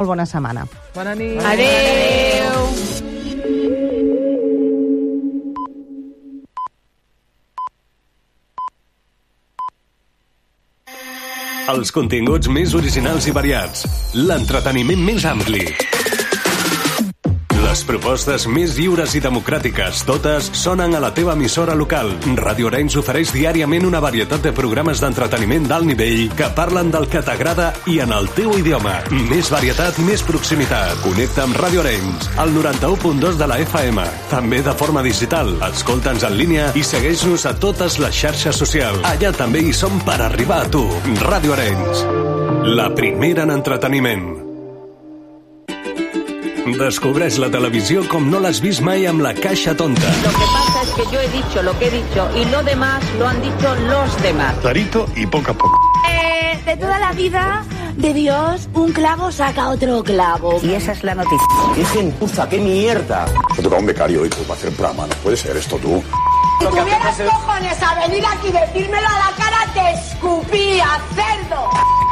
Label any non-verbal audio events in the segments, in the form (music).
Molt bona setmana. Bona nit. Adeu. Els continguts més originals i variats. L'entreteniment més ampli. Les propostes més lliures i democràtiques, totes sonen a la teva emissora local. Radio Arenys ofereix diàriament una varietat de programes d'entreteniment d'alt nivell que parlen del que t'agrada i en el teu idioma. Més varietat més proximitat. Connecta amb Radio Arenys, al 91.2 de la FM. També de forma digital. Escolta'ns en línia i segueix-nos a totes les xarxes socials. Allà també hi som per arribar a tu. Radio Arenys. La primera en entreteniment. Descobreix la televisió com no l'has vist mai amb la caixa tonta. Lo que pasa es que yo he dicho lo que he dicho y lo demás lo han dicho los demás. Clarito y poco a poco. Eh, de toda la vida de Dios, un clavo saca otro clavo. Y esa es la noticia. ¡Qué gentuza, qué mierda! Se toca un becario hoy pues, para hacer programa. No puede ser esto tú. Si tuvieras cojones a venir aquí y decírmelo a la cara, te escupía, cerdo.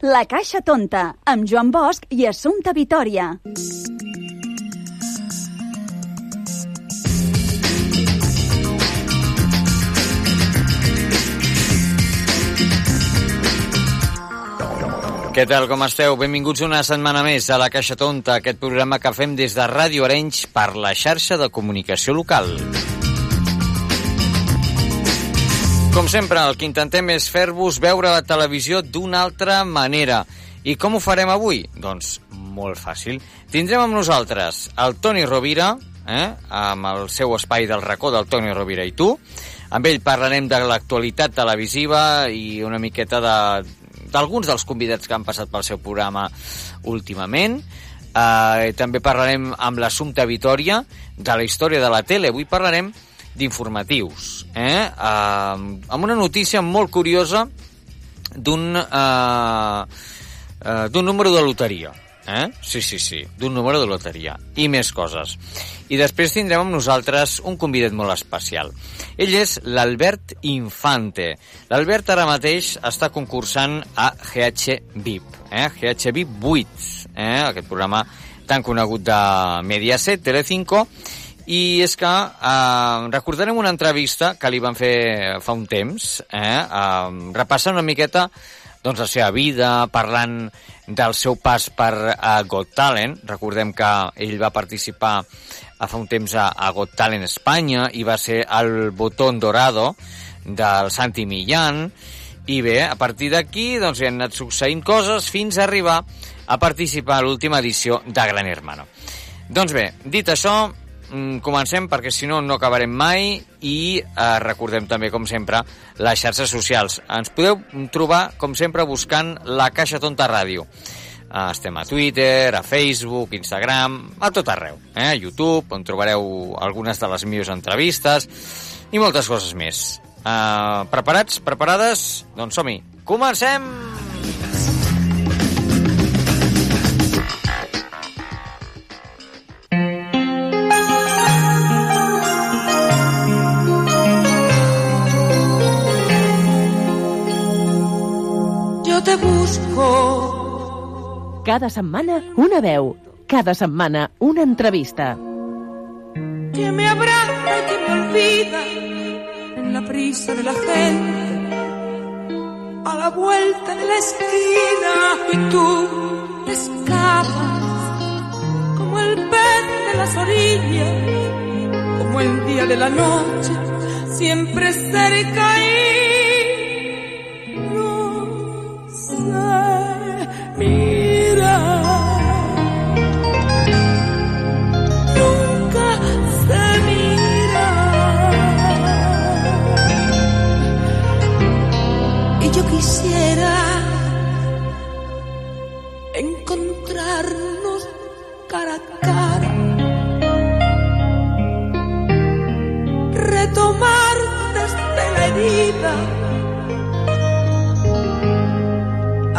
La Caixa Tonta, amb Joan Bosch i Assumpta Vitoria. Què tal, com esteu? Benvinguts una setmana més a La Caixa Tonta, aquest programa que fem des de Ràdio Arenys per la xarxa de comunicació local. Com sempre, el que intentem és fer-vos veure la televisió d'una altra manera. I com ho farem avui? Doncs molt fàcil. Tindrem amb nosaltres el Toni Rovira, eh? amb el seu espai del racó del Toni Rovira i tu. Amb ell parlarem de l'actualitat televisiva i una miqueta de, d'alguns dels convidats que han passat pel seu programa últimament. Uh, també parlarem amb l'Assumpte Vitoria de la història de la tele. Avui parlarem d'informatius. Eh? Uh, amb una notícia molt curiosa d'un uh, uh, d'un número de loteria. Eh? Sí, sí, sí, d'un número de loteria. I més coses. I després tindrem amb nosaltres un convidat molt especial. Ell és l'Albert Infante. L'Albert ara mateix està concursant a GH VIP, eh? GH VIP 8, eh? aquest programa tan conegut de Mediaset, Telecinco, i és que eh, recordarem una entrevista que li van fer fa un temps, eh, eh, repassant una miqueta doncs, la seva vida, parlant del seu pas per uh, Got Talent. Recordem que ell va participar a fa un temps a, a Got Talent Espanya i va ser el botón dorado del Santi Millán. I bé, a partir d'aquí doncs, hi han anat succeint coses fins a arribar a participar a l'última edició de Gran Hermano. Doncs bé, dit això, comencem perquè si no no acabarem mai i eh, recordem també com sempre les xarxes socials ens podeu trobar com sempre buscant la Caixa Tonta Ràdio eh, estem a Twitter, a Facebook, Instagram a tot arreu, eh? a YouTube on trobareu algunes de les millors entrevistes i moltes coses més eh, preparats? Preparades? Doncs som-hi, comencem! Yo Cada setmana una veu, cada setmana una entrevista. Que me abraza y que me olvida en la prisa de la gente, a la vuelta de la esquina. Y tú escapas como el pez de las orillas, como el día de la noche, siempre cerca y no sé,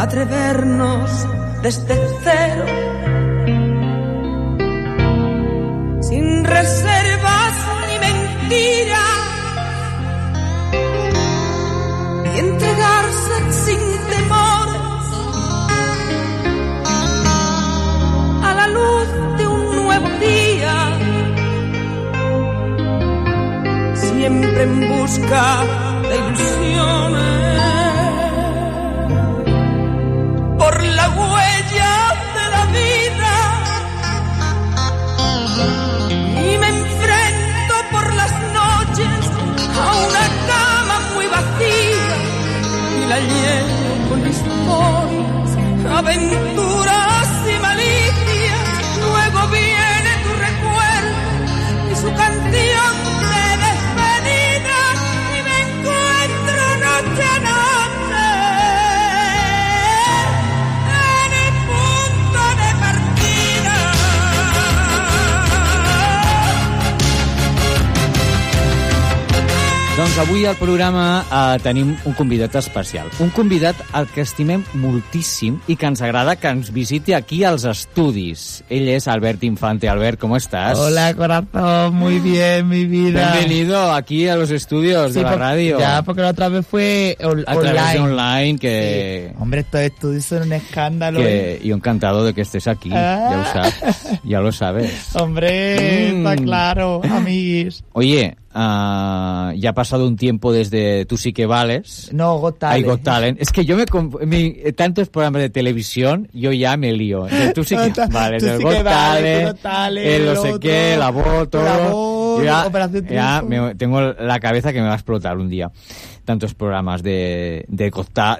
Atrevernos desde cero. Sin reservas ni mentiras. Y entregarse sin temores a la luz de un nuevo día, siempre en busca de ilusiones. La huella de la vida. Y me enfrento por las noches a una cama muy vacía y la lleno con historias, aventuras Doncs avui al programa eh, tenim un convidat especial. Un convidat al que estimem moltíssim i que ens agrada que ens visiti aquí als estudis. Ell és Albert Infante. Albert, ¿cómo estás? Hola, corazón, muy bien, mi vida. Bienvenido aquí a los estudios Sí, de la radio. Ya, porque la otra vez fue on- a través online. de online que... Hombre, estos estudios son un escándalo. que yo encantado de que estés aquí, ya lo Ah. sabes, ya lo sabes. (laughs) Hombre, Mm. está claro, amiguis. Oye, ah, ya ha pasado un tiempo desde Tú sí que vales. No, Got Talent. Got Talent. Es que yo me, mi- tantos programas de televisión, yo ya me lío. De (laughs) Tú sí que vales, el Got Talent, el no sé qué, la voz, todo. La ya, ya me- tengo la cabeza que me va a explotar un día. Tantos programas de, de,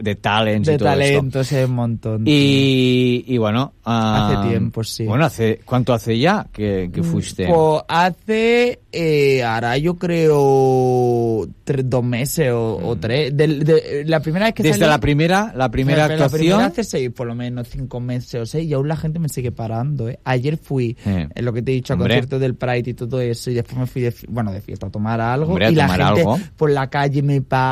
de Talents De y todo esto. talentos, es un montón. Y, y bueno... ah, Hace tiempo, sí. Bueno, hace, ¿cuánto hace ya que, que fuiste? Pues hace, eh, ahora yo creo, tres, dos meses o, o tres. Del- de- la primera vez que Mm. Desde salí- la primera, la primera La actuación... primera hace seis, por lo menos cinco meses o seis, y aún la gente me sigue parando, ¿eh? Ayer fui, Eh. en lo que te he dicho, al concierto del Pride y todo eso, y después me fui de, bueno, de fiesta a tomar algo, Hombre, a y la tomar gente algo. por la calle me para,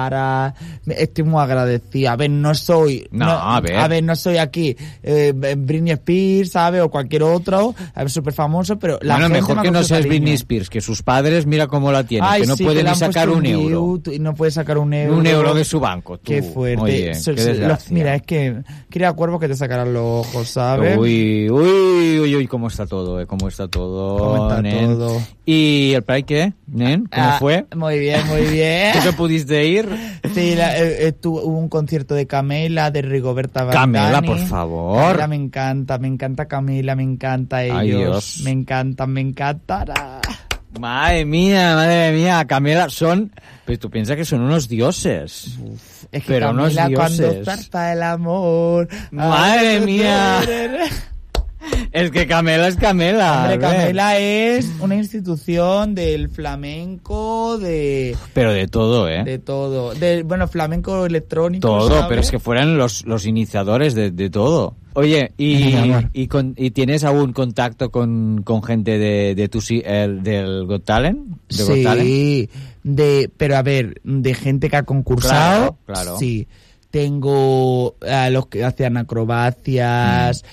estoy muy agradecida. A ver, no soy, No, a ver. no soy aquí eh, Britney Spears, ¿sabes? O cualquier otro, a ver, súper famoso, pero la bueno, gente mejor que no seas. Britney Spears, que sus padres, mira cómo la tienen, Ay, que no sí, pueden ni sacar un euro. no puede sacar un euro. Un euro de su banco, tú. Qué fuerte. Oye, So- qué so- los- desgracia. mira, es que quería cuervo que te sacaran los ojos, ¿sabes? Uy, uy, uy, uy, cómo está todo, eh, cómo está todo, ¿Cómo está nen. todo? ¿Y el Pride qué, nen? ¿Cómo Ah, fue? Muy bien, muy bien. (laughs) ¿Tú que pudiste ir? Sí, la- eh, tu- hubo un concierto de Camela, de Rigoberta Bandani. Camela, por favor. Camela me encanta, me encanta Camila, me encanta ellos. Ay, Dios. Me encantan, me encantan. Ah. Madre mía, madre mía, Camela, son... Pero tú piensas que son unos dioses. Es que pero unos Camila cuando dioses. zarpa el amor. Madre ay, mía. Es que Camela es Camela. Hombre. Camela es una institución del flamenco, de, Pero de todo, ¿eh? de todo. De, bueno, flamenco electrónico. todo, ¿sabes? pero es que fueran los, los iniciadores de, de todo. Oye, y, y, con- y tienes aún contacto con, con gente de, de tu, el, del Got Talent? ¿De Got Talent? Sí, de, pero a ver, de gente que ha concursado, Claro, claro. sí. Tengo a los que hacían acrobacias.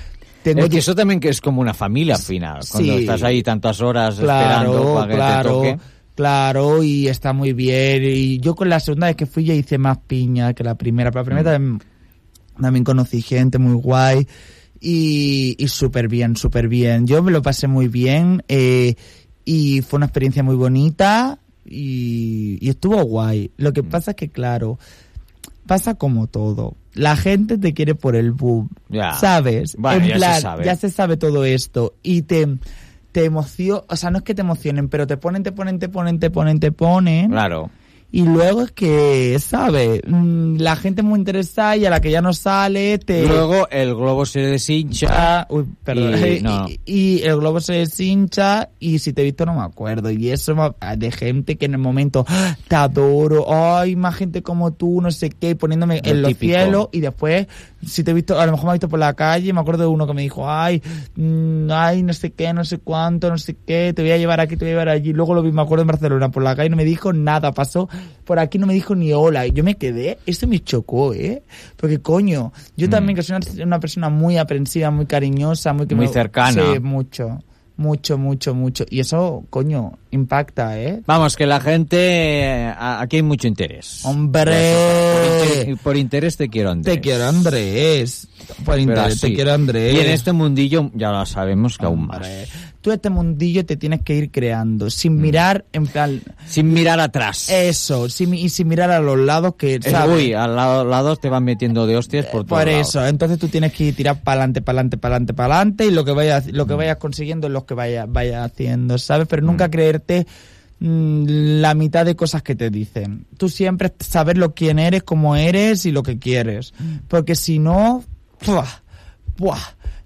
Tengo Es que eso también que es como una familia al final, cuando estás ahí tantas horas esperando Claro, para que claro, te toque. claro, y está muy bien. Y yo con la segunda vez que fui ya hice más piña que la primera, pero la Mm. primera también, también conocí gente muy guay y, y súper bien, súper bien. Yo me lo pasé muy bien eh, y fue una experiencia muy bonita y, y estuvo guay. Lo Mm. que pasa es que, claro, pasa como todo. La gente te quiere por el boom, Ya. ¿sabes? Bueno, en ya se plan, sabe. ya se sabe todo esto y te te emociona, o sea, no es que te emocionen, pero te ponen, te ponen, te ponen, te ponen, te ponen. Claro. Y luego es que, ¿sabes? Mm, La gente muy interesada y a la que ya no sale, te... Luego el globo se deshincha. Ah, uy, perdón. Y- (laughs) Y, no. y el globo se deshincha y si te he visto no me acuerdo. Y eso me- de gente que en el momento "Ah, te adoro, ay, más gente como tú, no sé qué, poniéndome Lo en los cielos y después si te he visto, a lo mejor me ha visto por la calle, me acuerdo de uno que me dijo, ay, mm, ay, no sé qué, no sé cuánto, no sé qué, te voy a llevar aquí, te voy a llevar allí. Luego lo vi, me acuerdo en Barcelona por la calle, no me dijo nada, pasó por aquí, no me dijo ni hola. Y yo me quedé, esto me chocó, ¿eh? Porque coño, yo Mm. también que soy una, una persona muy aprensiva, muy cariñosa, muy que Muy me- cercana. Sí, mucho, mucho, mucho, mucho. Y eso, coño, impacta, ¿eh? Vamos, que la gente... eh, a- Aquí hay mucho interés. Hombre. Por, inter- por interés te quiero, Andrés. Te quiero, Andrés. Por interés, te quiero, Andrés. Y en este mundillo ya lo sabemos que aún más. Tú este mundillo te tienes que ir creando, sin mirar en plan... Sin mirar atrás. Eso, sin, y sin mirar a los lados que, Eh, ¿sabes? Uy, al lado, lados te van metiendo de hostias por todos Por lados. eso, entonces tú tienes que ir tirar para adelante, para adelante, para adelante, para adelante y lo que vayas, lo que vayas consiguiendo es lo que vayas, vayas haciendo, ¿sabes? Pero nunca creerte mm, la mitad de cosas que te dicen. Tú siempre saber lo quién eres, cómo eres y lo que quieres. Porque si no, ¡buah! ¡buah!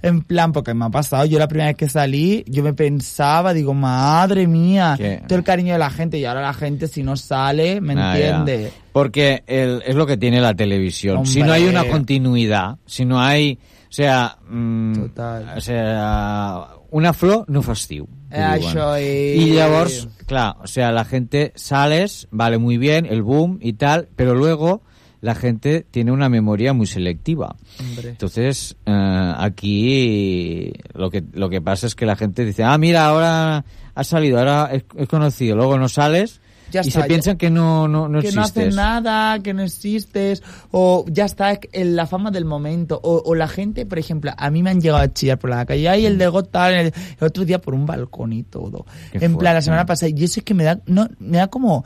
En plan, porque me ha pasado, yo la primera vez que salí, yo me pensaba, digo, madre mía, ¿Qué? todo el cariño de la gente y ahora la gente si no sale, ¿me Ah, ya. entiende? Porque el- es lo que tiene la televisión. Si no hay una continuidad, si no hay... O sea... mm. O sea, una flor no fa diuen. això llavors, clar, o sea, la gente sales, vale muy bien, el boom y tal, pero luego la gente tiene una memoria muy selectiva. Hombre. Entonces, eh, aquí lo que, lo que pasa es que la gente dice, ah, mira, ahora has salido, ahora es conocido, luego no sales Ya y está, se piensan que no, no, no que no existes. haces nada, que no existes, o ya está en la fama del momento, o, o la gente, por ejemplo, a mí me han llegado a chillar por la calle, ay, el de Got Talent, el, el otro día por un balcón y todo. Qué en plan, la semana pasada, y eso es que me da, no, me da como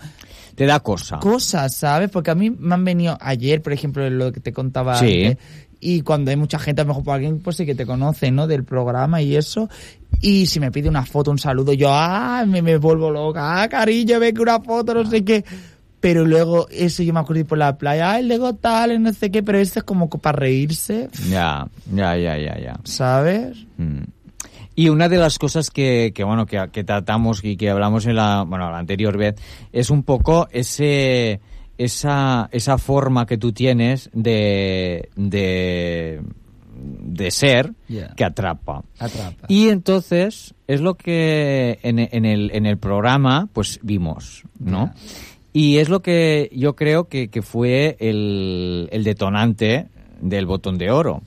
Te da cosa. cosas, ¿sabes? Porque a mí me han venido ayer, por ejemplo, lo que te contaba Sí. antes, y cuando hay mucha gente, a lo mejor por alguien pues sí que te conoce, ¿no? Del programa y eso. Y si me pide una foto, un saludo, yo, ah, me, me vuelvo loca, ah, cariño, ve que una foto, no sé qué. Pero luego, eso yo me acuerdo ir por la playa, ah, el de Got Talent, no sé qué, pero eso es como para reírse, Ya, ya, ya, ya, ya. ¿sabes? Mm. Y una de las cosas que, que bueno, que, que tratamos y que hablamos en la, bueno, la anterior vez, es un poco ese, esa, esa forma que tú tienes de, de, de ser Yeah. que atrapa. Atrapa. Y entonces es lo que en, en el, en el programa pues vimos, ¿no? Y es lo que yo creo que, que fue el, el detonante del botón de oro.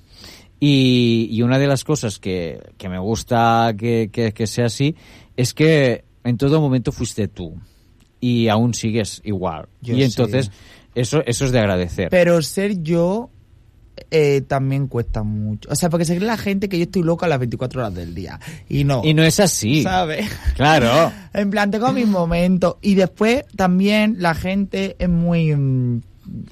Y, y una de las cosas que, que me gusta que, que, que sea así es que en todo momento fuiste tú y aún sigues igual. Yo y entonces eso, eso es de agradecer. Pero ser yo eh, también cuesta mucho. O sea, porque se cree la gente que yo estoy loca las 24 horas del día. Y no. y no es así. ¿Sabes? Claro. (laughs) En plan, tengo mis momentos. Y después también la gente es muy... mm,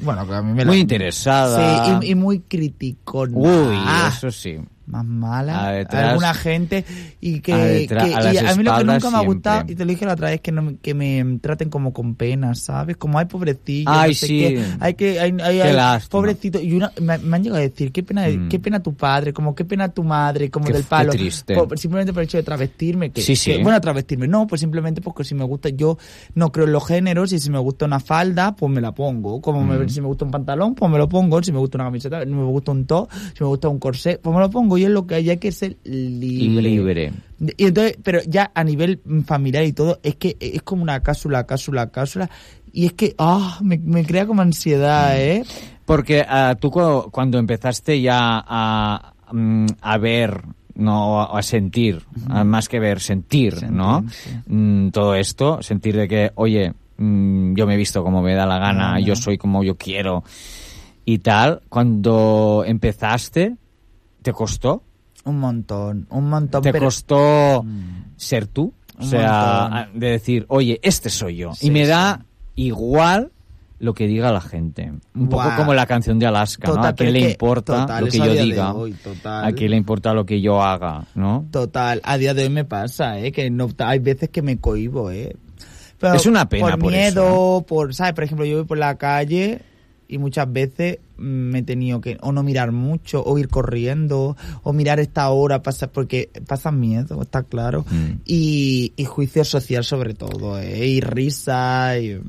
Bueno, que a mí me la- Muy interesada. Sí, y, y muy criticona. Uy, eso sí. Más mala. Detrás- Alguna gente. Y que... a detrás- que- a y las a mí lo que nunca me ha gustado, y te lo dije la otra vez, que, no, me- que me traten como con pena, ¿sabes? Como, ay, pobrecillo. Ay, no sé sí. qué. Hay que... Hay, hay- hay- pobrecito. Y una, me, me han llegado a decir, qué pena, Mm. qué pena tu padre, como qué pena tu madre, como Qué- del qué palo. triste. Por- simplemente por el hecho de travestirme. Que, Sí, sí. que- bueno, travestirme no, pues simplemente porque si me gusta, yo no creo en los géneros y si me gusta una falda, pues me la pongo. Como me- Mm. si me gusta un pantalón, pues me lo pongo. Si me gusta una camiseta, si me gusta un top, si me gusta un corsé, pues me lo pongo. Es lo que hay, hay que ser libre. Libre. Y entonces, pero ya a nivel mm, familiar y todo, es que es como una cápsula, cápsula, cápsula. Y es que, ah, me, me crea como ansiedad, ¿eh? Porque ah, tú cu- cuando empezaste ya a, mm, a ver, no a sentir, más que ver, sentir, Sentir, ¿no? sí. Mm, todo esto, sentir de que, oye, mm, yo me he visto como me da la gana, Gana. yo soy como yo quiero y tal. Cuando empezaste, ¿te costó? Un montón, un montón. ¿Te pero- costó ser tú? O Un sea, montón. a- de decir, oye, este soy yo. Sí, y me sí. da igual lo que diga la gente. Un poco Buah. como la canción de Alaska, ¿no? Total, ¿A pero quién le importa total, lo que eso a yo diga? hoy. ¿A quién le importa lo que yo haga, no? Total, a día de hoy me pasa, ¿eh? Que no, hay veces que me cohibo, ¿eh? Pero Es una pena por por miedo, por, ¿sabes? Por ejemplo, yo voy por la calle y muchas veces mm, me he tenido que o no mirar mucho, o ir corriendo, o mirar esta hora, pasa, porque pasa miedo, está claro. Mm. Y, y juicio social sobre todo, ¿eh? Y risa, y...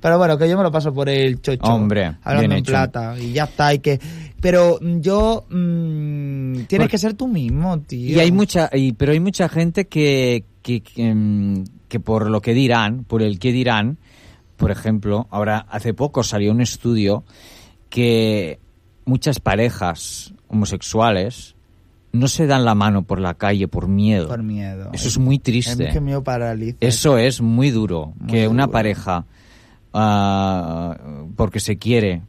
Pero bueno, que yo me lo paso por el chocho. Hombre, hablando en hecho. plata. Y ya está. Y que... Pero mm, yo... mm, tienes que ser tú mismo, tío. Y hay mucha, y- pero hay mucha gente que, que, que, que por lo que dirán, por el que dirán, por ejemplo, ahora hace poco salió un estudio que muchas parejas homosexuales no se dan la mano por la calle por miedo. Por miedo. Eso es muy triste. Es que me paraliza. Eso es muy duro, Muy que una pareja, ah, porque se quiere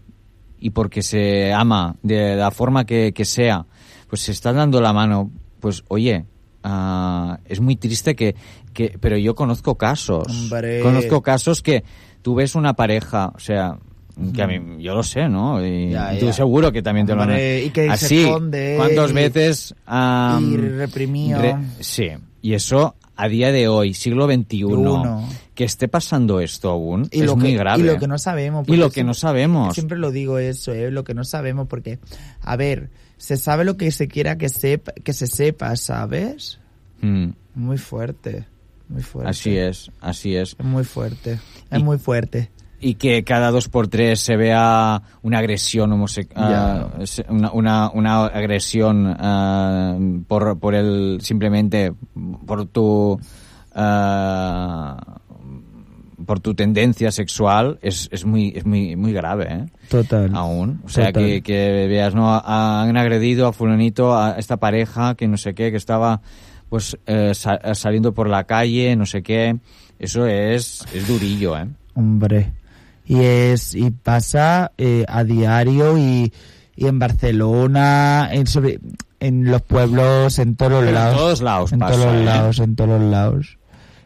y porque se ama de la forma que, que sea, pues se está dando la mano, pues oye, ah, es muy triste que, que, pero yo conozco casos, Hombre. conozco casos que tú ves una pareja, o sea, que a mí, yo lo sé, ¿no? Y Ya, tú ya. seguro que también te lo han... Hombre, y que se Así, esconde, ¿cuántas y- veces... ah, y reprimido. sí, y eso a día de hoy, siglo XXI, Uno. que esté pasando esto aún, y es lo muy que, grave. Y lo que no sabemos. Y lo que siempre- no sabemos. Siempre lo digo eso, ¿eh? lo que no sabemos, porque, a ver, se sabe lo que se quiera que, sepa, que se sepa, ¿sabes? Mm, Muy fuerte, muy fuerte. así es, así es. Es muy fuerte, es Y- muy fuerte. Y que cada dos por tres se vea una agresión homosexual, una, una, una agresión ah, por, por el, simplemente por tu, ah, por tu tendencia sexual es, es muy, es muy, muy grave, ¿eh? Total. aún. O sea, que, que veas, ¿no? Ha- Han agredido a fulanito, a esta pareja, que no sé qué, que estaba pues eh, sa- saliendo por la calle, no sé qué. Eso es, es durillo, ¿eh? Hombre. Y es y pasa eh, a diario y, y en Barcelona, en, sobre, en los pueblos, en todos los En lados. todos lados En pasa, todos ¿eh? lados, en todos lados.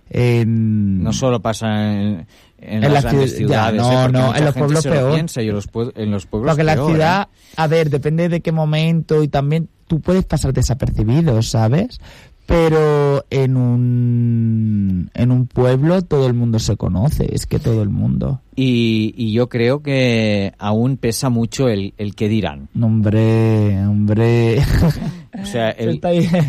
En, No solo pasa en, en En las la grandes ciu- ya, ciudades, no, ¿eh? No, en los pueblos se lo peor. piensa, y en los, pue- en los pueblos Porque la peor, ¿eh? ciudad, a ver, depende de qué momento y también tú puedes pasar desapercibido, ¿sabes? Pero en un, en un pueblo todo el mundo se conoce, es que todo el mundo. Y, y yo creo que aún pesa mucho el, el que dirán. Hombre, hombre. (laughs) O sea, (laughs) el-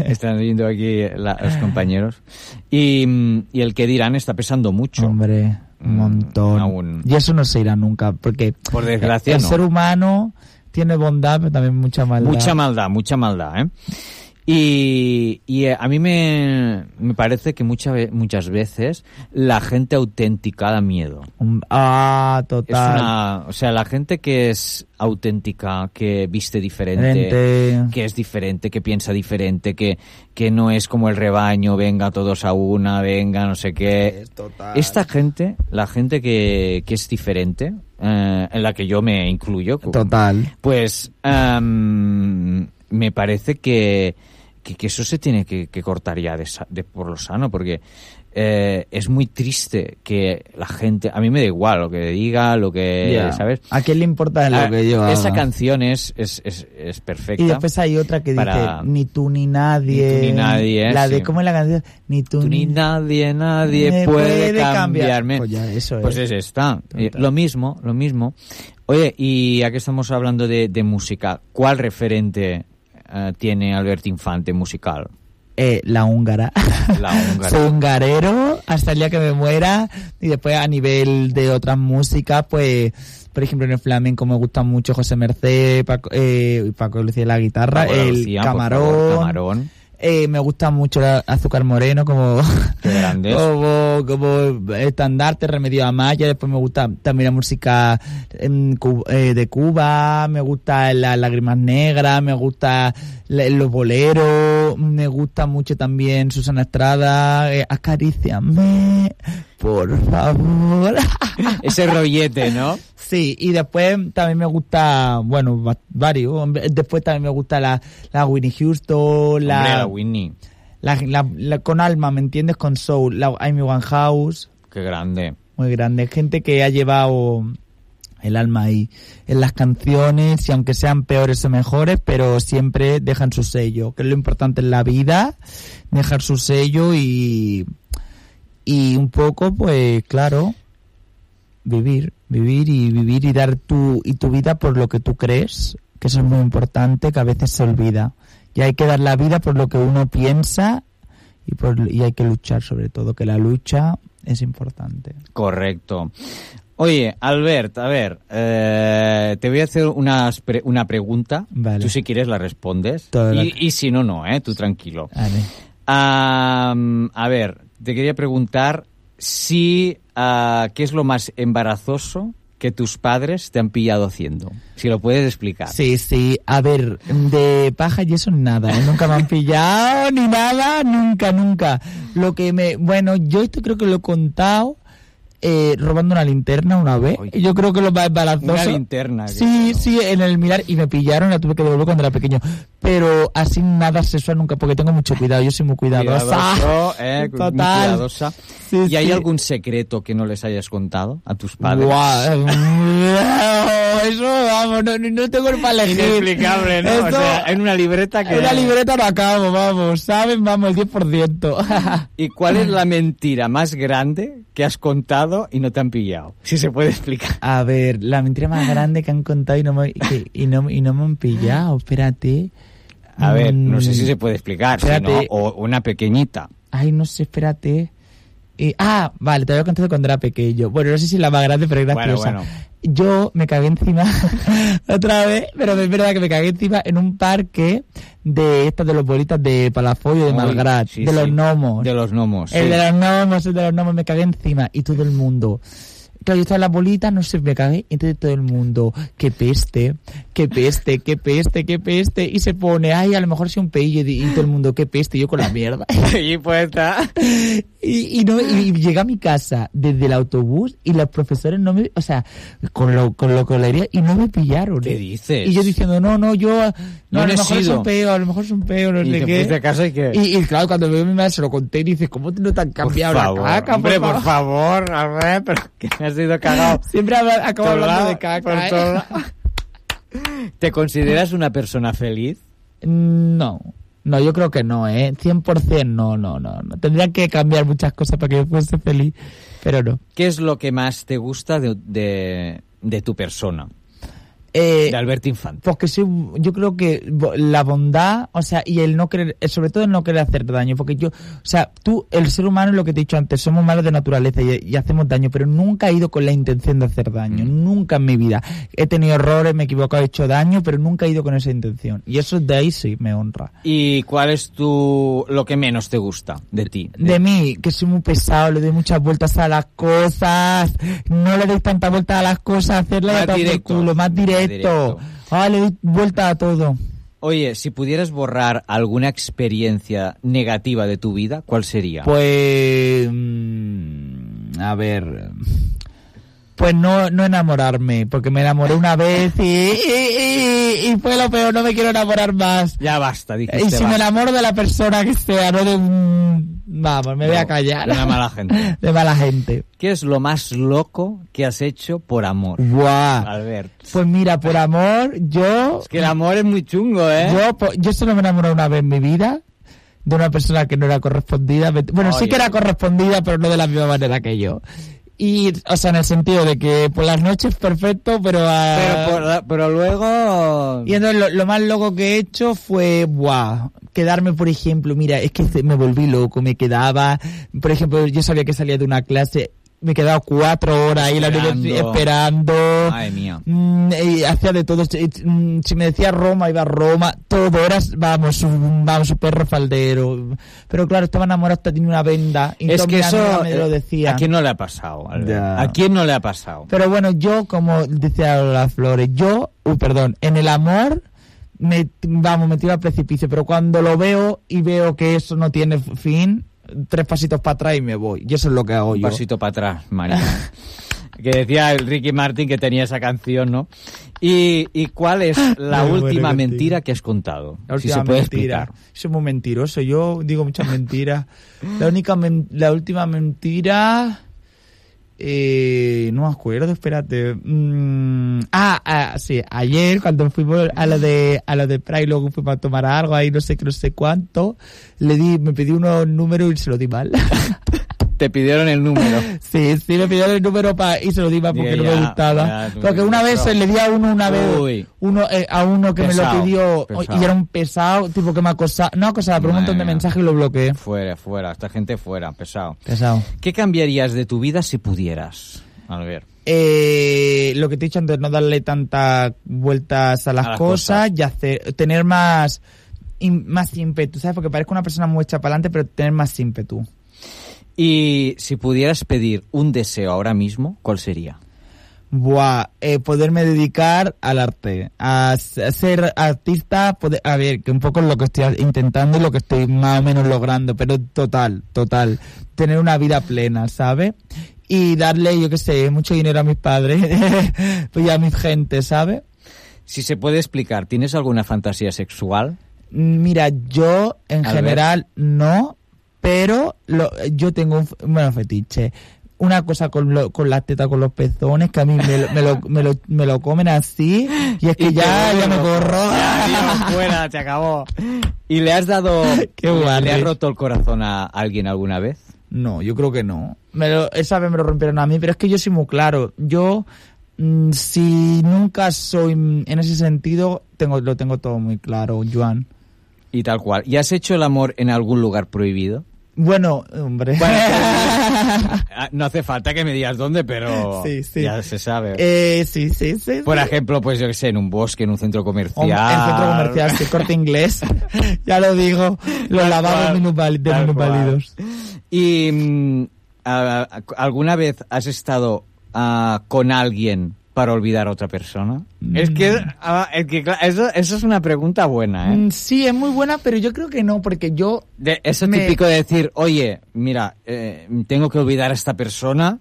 están viendo aquí la- los compañeros. Y, y el que dirán está pesando mucho. Hombre, un montón. Mm, aún. Y eso no se irá nunca, porque Por desgracia, el no. ser humano tiene bondad, pero también mucha maldad. Mucha maldad, mucha maldad, ¿eh? Y, y, eh, a mí me, me parece que mucha ve- muchas veces la gente auténtica da miedo. Un- Ah, Es total. una, o sea, la gente que es auténtica, que viste diferente, que es diferente, que piensa diferente, que, que no es como el rebaño, venga todos a una, venga no sé qué. total. Esta gente, la gente que, que es diferente, eh, en la que yo me incluyo, Total. pues em, me parece que, que, que eso se tiene que, que cortar ya de, de por lo sano, porque eh, es muy triste que la gente, a mí me da igual lo que diga, lo que, Ya. ¿sabes? ¿A quién le importa lo Ah, que yo Esa haga? canción es, es, es, es perfecta. Y después hay otra que para- dice, ni tú ni nadie. Ni tú ni nadie, La de, sí. ¿cómo es la canción? Ni tú, Tú ni nadie, nadie Me puede, puede cambiar. cambiarme. Pues ya, eso Pues es. es esta. Total. Eh, lo mismo, lo mismo. Oye, y ya que estamos hablando de, de música, ¿cuál referente eh, tiene Alberto Infante musical? Eh, la húngara. (laughs) La húngara. Soy hungarero hasta el día que me muera. Y después a nivel de otras músicas, pues, por ejemplo, en el flamenco me gusta mucho José Merced, Paco, eh, Paco Lucía la guitarra, Paco el Lucía, camarón. favor, Camarón. Eh, me gusta mucho la Azúcar Moreno como, (laughs) como, como estandarte, Remedio Amaya. Después me gusta también la música em, eh, de Cuba, me gusta las lágrimas negras, me gusta los boleros, me gusta mucho también Susana Estrada, eh, acaríciame, por favor. (laughs) Ese rollete, ¿no? Sí, y después también me gusta, bueno, va- varios. Después también me gusta la, la Winnie Houston, la, Hombre, la la- la- con alma, ¿me entiendes? Con soul, la Amy Winehouse, Qué grande. muy grande. Gente que ha llevado el alma ahí en las canciones y aunque sean peores o mejores, pero siempre dejan su sello, que es lo importante en la vida, dejar su sello y, y un poco, pues claro, vivir, vivir y vivir y dar tu, y tu vida por lo que tú crees, que eso es muy importante, que a veces se olvida. Y hay que dar la vida por lo que uno piensa y, por- y hay que luchar sobre todo, que la lucha es importante. Correcto. Oye, Albert, a ver, eh, te voy a hacer unas pre- una pregunta. Vale. Tú si quieres la respondes. Y, y si no, no, ¿eh? Tú tranquilo. Vale. Am, a ver, te quería preguntar si ah, qué es lo más embarazoso que tus padres te han pillado haciendo. Si lo puedes explicar. Sí, sí. A ver, de paja y eso nada. ¿eh? Nunca me han pillado ni nada, nunca, nunca. Lo que me... Bueno, yo esto creo que lo he contado eh, robando una linterna una vez. Yo creo que lo más embarazoso... Una linterna. Sí, sí, en el mirar y me pillaron, la tuve que devolver cuando era pequeño. Pero así nada sexual nunca, porque tengo mucho cuidado, yo soy muy cuidadosa. Cuidadoso, eh, (laughs) muy Total. cuidadosa. Sí, ¿Y hay sí. algún secreto que no les hayas contado a tus padres? Guau, (laughs) eso, vamos, no, no tengo el para elegir. Inexplicable, ¿no? O sea, en una libreta que... En una libreta no acabo, vamos, ¿saben? Vamos, el 10%. (laughs) ¿Y cuál es la mentira más grande que has contado y no te han pillado? Si se puede explicar. A ver, la mentira más grande que han contado y no me, que- y no, y no me han pillado, espérate. A ver, no sé si Mm, se puede explicar, si Espérate. no, o una pequeñita. Ay, no sé, espérate. Eh, ah, vale, te había contado cuando era pequeño. Bueno, no sé si la más grande, pero es graciosa. bueno. Yo me cagué encima (laughs) otra vez, pero es verdad que me cagué encima en un parque de estas de los bolitas de Palafollo, de Malgrat, sí, de los gnomos. De los gnomos. El sí. de los gnomos, el de los gnomos, me cagué encima. Y todo el mundo. Claro, yo estaba en la bolita, no sé, me cagué. Y entonces todo el mundo, qué peste, qué peste, qué peste, qué peste. Y se pone, ay, a lo mejor soy un peillo. Y, y todo el mundo, qué peste, y yo con la mierda. (laughs) y pues está. Y, y, no, y llegué a mi casa desde el autobús y los profesores no me, o sea, con lo, con lo que leería y no me pillaron. ¿Qué ¿eh? dices? Y yo diciendo, no, no, yo, no, No a lo mejor es un peo, a lo mejor es un peo, no Y sé qué. a casa y qué? Y, y claro, cuando veo mi madre se lo conté y dice, ¿cómo no te han cambiado por favor, la caca? hombre, por por favor? favor, a ver, pero que has ido cagado. Siempre habla- acabo hablando de caca, ¿eh? ¿Te consideras una persona feliz? No, no, yo creo que no, ¿eh? 100% no, no, no, no. Tendría que cambiar muchas cosas para que yo fuese feliz, pero no. ¿Qué es lo que más te gusta de, de, de tu persona? Eh, De Alberto Infante. Porque soy, yo creo que la bondad, o sea, y el no querer, eh, sobre todo el no querer hacer daño, porque yo, o sea, tú, el ser humano, es lo que te he dicho antes, somos malos de naturaleza y, y hacemos daño, pero nunca he ido con la intención de hacer daño, nunca en mi vida. He tenido errores, me he equivocado, he hecho daño, pero nunca he ido con esa intención. Y eso de ahí sí me honra. ¿Y cuál es tu lo que menos te gusta de ti? De mí, que soy muy pesado, le doy muchas vueltas a las cosas, no le doy tanta vuelta a las cosas, hacerle Más por directo, culo, más más directo. Directo. Ah, le doy vuelta a todo. Oye, si pudieras borrar alguna experiencia negativa de tu vida, ¿cuál sería? Pues. mm, A ver. Pues no, no enamorarme, porque me enamoré una vez y, y, y- y fue lo peor, no me quiero enamorar más. Ya basta, dijiste. Y si me enamoro de la persona que sea, no de un... Vamos, me voy a callar. De mala gente. (laughs) De mala gente. ¿Qué es lo más loco que has hecho por amor? Buah. Albert. Pues mira, por amor, yo... Es que el amor es muy chungo, ¿eh? Yo, po- yo solo me enamoré una vez en mi vida de una persona que no era correspondida. Bueno, sí que era correspondida, pero no de la misma manera que yo. Y, o sea, en el sentido de que por las noches perfecto, pero... ah, Pero, por la- pero luego... Y entonces lo, lo más loco que he hecho fue, buah, quedarme, por ejemplo, mira, es que me volví loco, me quedaba, por ejemplo, yo sabía que salía de una clase, me quedaba cuatro horas ahí en la Esperando. universidad esperando. Madre mía. Mm, y hacía de todo. Si, mm, si me decía Roma, iba a Roma. Todo era, vamos, un, vamos, un perro faldero. Pero claro, estaba enamorado hasta tenía una venda. Y Es que eso... me lo eh, decían. ¿A quién no le ha pasado. ¿A quién no le ha pasado? Pero bueno, yo, como decía las flores, yo, uy, perdón, en el amor, me, vamos, me tiro al precipicio, pero cuando lo veo y veo que eso no tiene fin, tres pasitos para atrás y me voy. Y eso es lo que hago Un yo. pasito para atrás, María. (laughs) que decía el Ricky Martin que tenía esa canción, ¿no? ¿Y, y cuál es la Me muero última mentira que has contado? La si última se puede mentira. explicar. Soy muy mentiroso. Yo digo muchas mentiras. La única, men- la última mentira, eh, no me acuerdo. Espérate. Mm, ah, ah, sí. Ayer cuando fuimos a lo de a lo de Pride, luego fuimos a tomar algo ahí, no sé qué, no sé cuánto. Le di, me pedí unos números y se lo di mal. (laughs) Te pidieron el número. (laughs) Sí, sí, me pidieron el número pa, y se lo di porque no me ya, gustaba. ya, tú- porque una vez pero- le di a uno una vez, Uy. uno, eh, a uno que me Pesado, lo pidió pesado. y era un pesado, tipo que me acosaba, no acosaba, pero un montón de mía. mensajes y lo bloqueé. Fuera, fuera, esta gente fuera, pesado. Pesado. ¿Qué cambiarías de tu vida si pudieras? A ver. Eh, lo que te he dicho antes, no darle tantas vueltas a las, A las cosas, cosas. y hacer, tener más, im- más ímpetu, ¿sabes? Porque parezco una persona muy hecha para adelante, pero tener más ímpetu. Y si pudieras pedir un deseo ahora mismo, ¿cuál sería? Buah, eh, poderme dedicar al arte, a, ser artista, poder- a ver, que un poco es lo que estoy intentando y lo que estoy más o menos logrando, pero total, total, tener una vida plena, ¿sabes? Y darle, yo qué sé, mucho dinero a mis padres (laughs) pues y a mi gente, ¿sabes? Si se puede explicar, ¿tienes alguna fantasía sexual? Mira, yo en A ver. general no, pero lo, yo tengo un, bueno, fetiche. Una cosa con, lo, con las tetas, con los pezones, que a mí me, lo- me, lo, me, lo, me lo comen así, y es que Y ya, ya me corro. Fuera, se acabó. ¿Y le has dado... (laughs) Qué ¿Le guarre. has roto el corazón a alguien alguna vez? No, yo creo que no. Me lo- esa vez me lo rompieron a mí, pero es que yo soy muy claro. Yo, mm, si nunca soy mm, en ese sentido, tengo lo tengo todo muy claro, Joan. Y tal cual. ¿Y has hecho el amor en algún lugar prohibido? Bueno, hombre. (laughs) Ah, No hace falta que me digas dónde, pero Sí, sí. ya se sabe. eh, sí, sí, sí. Por sí. ejemplo, pues yo que sé, en un bosque, en un centro comercial. En centro comercial, sí, corte inglés. (laughs) ya lo digo, los Tal lavados cual, de minusválidos. ¿Y mm, alguna vez has estado ah, con alguien para olvidar a otra persona? Es que, ah, es que claro, eso, eso es una pregunta buena, ¿eh? Mm, Sí, es muy buena, pero yo creo que no, porque yo... De, eso me- típico de decir, oye, mira, eh, tengo que olvidar a esta persona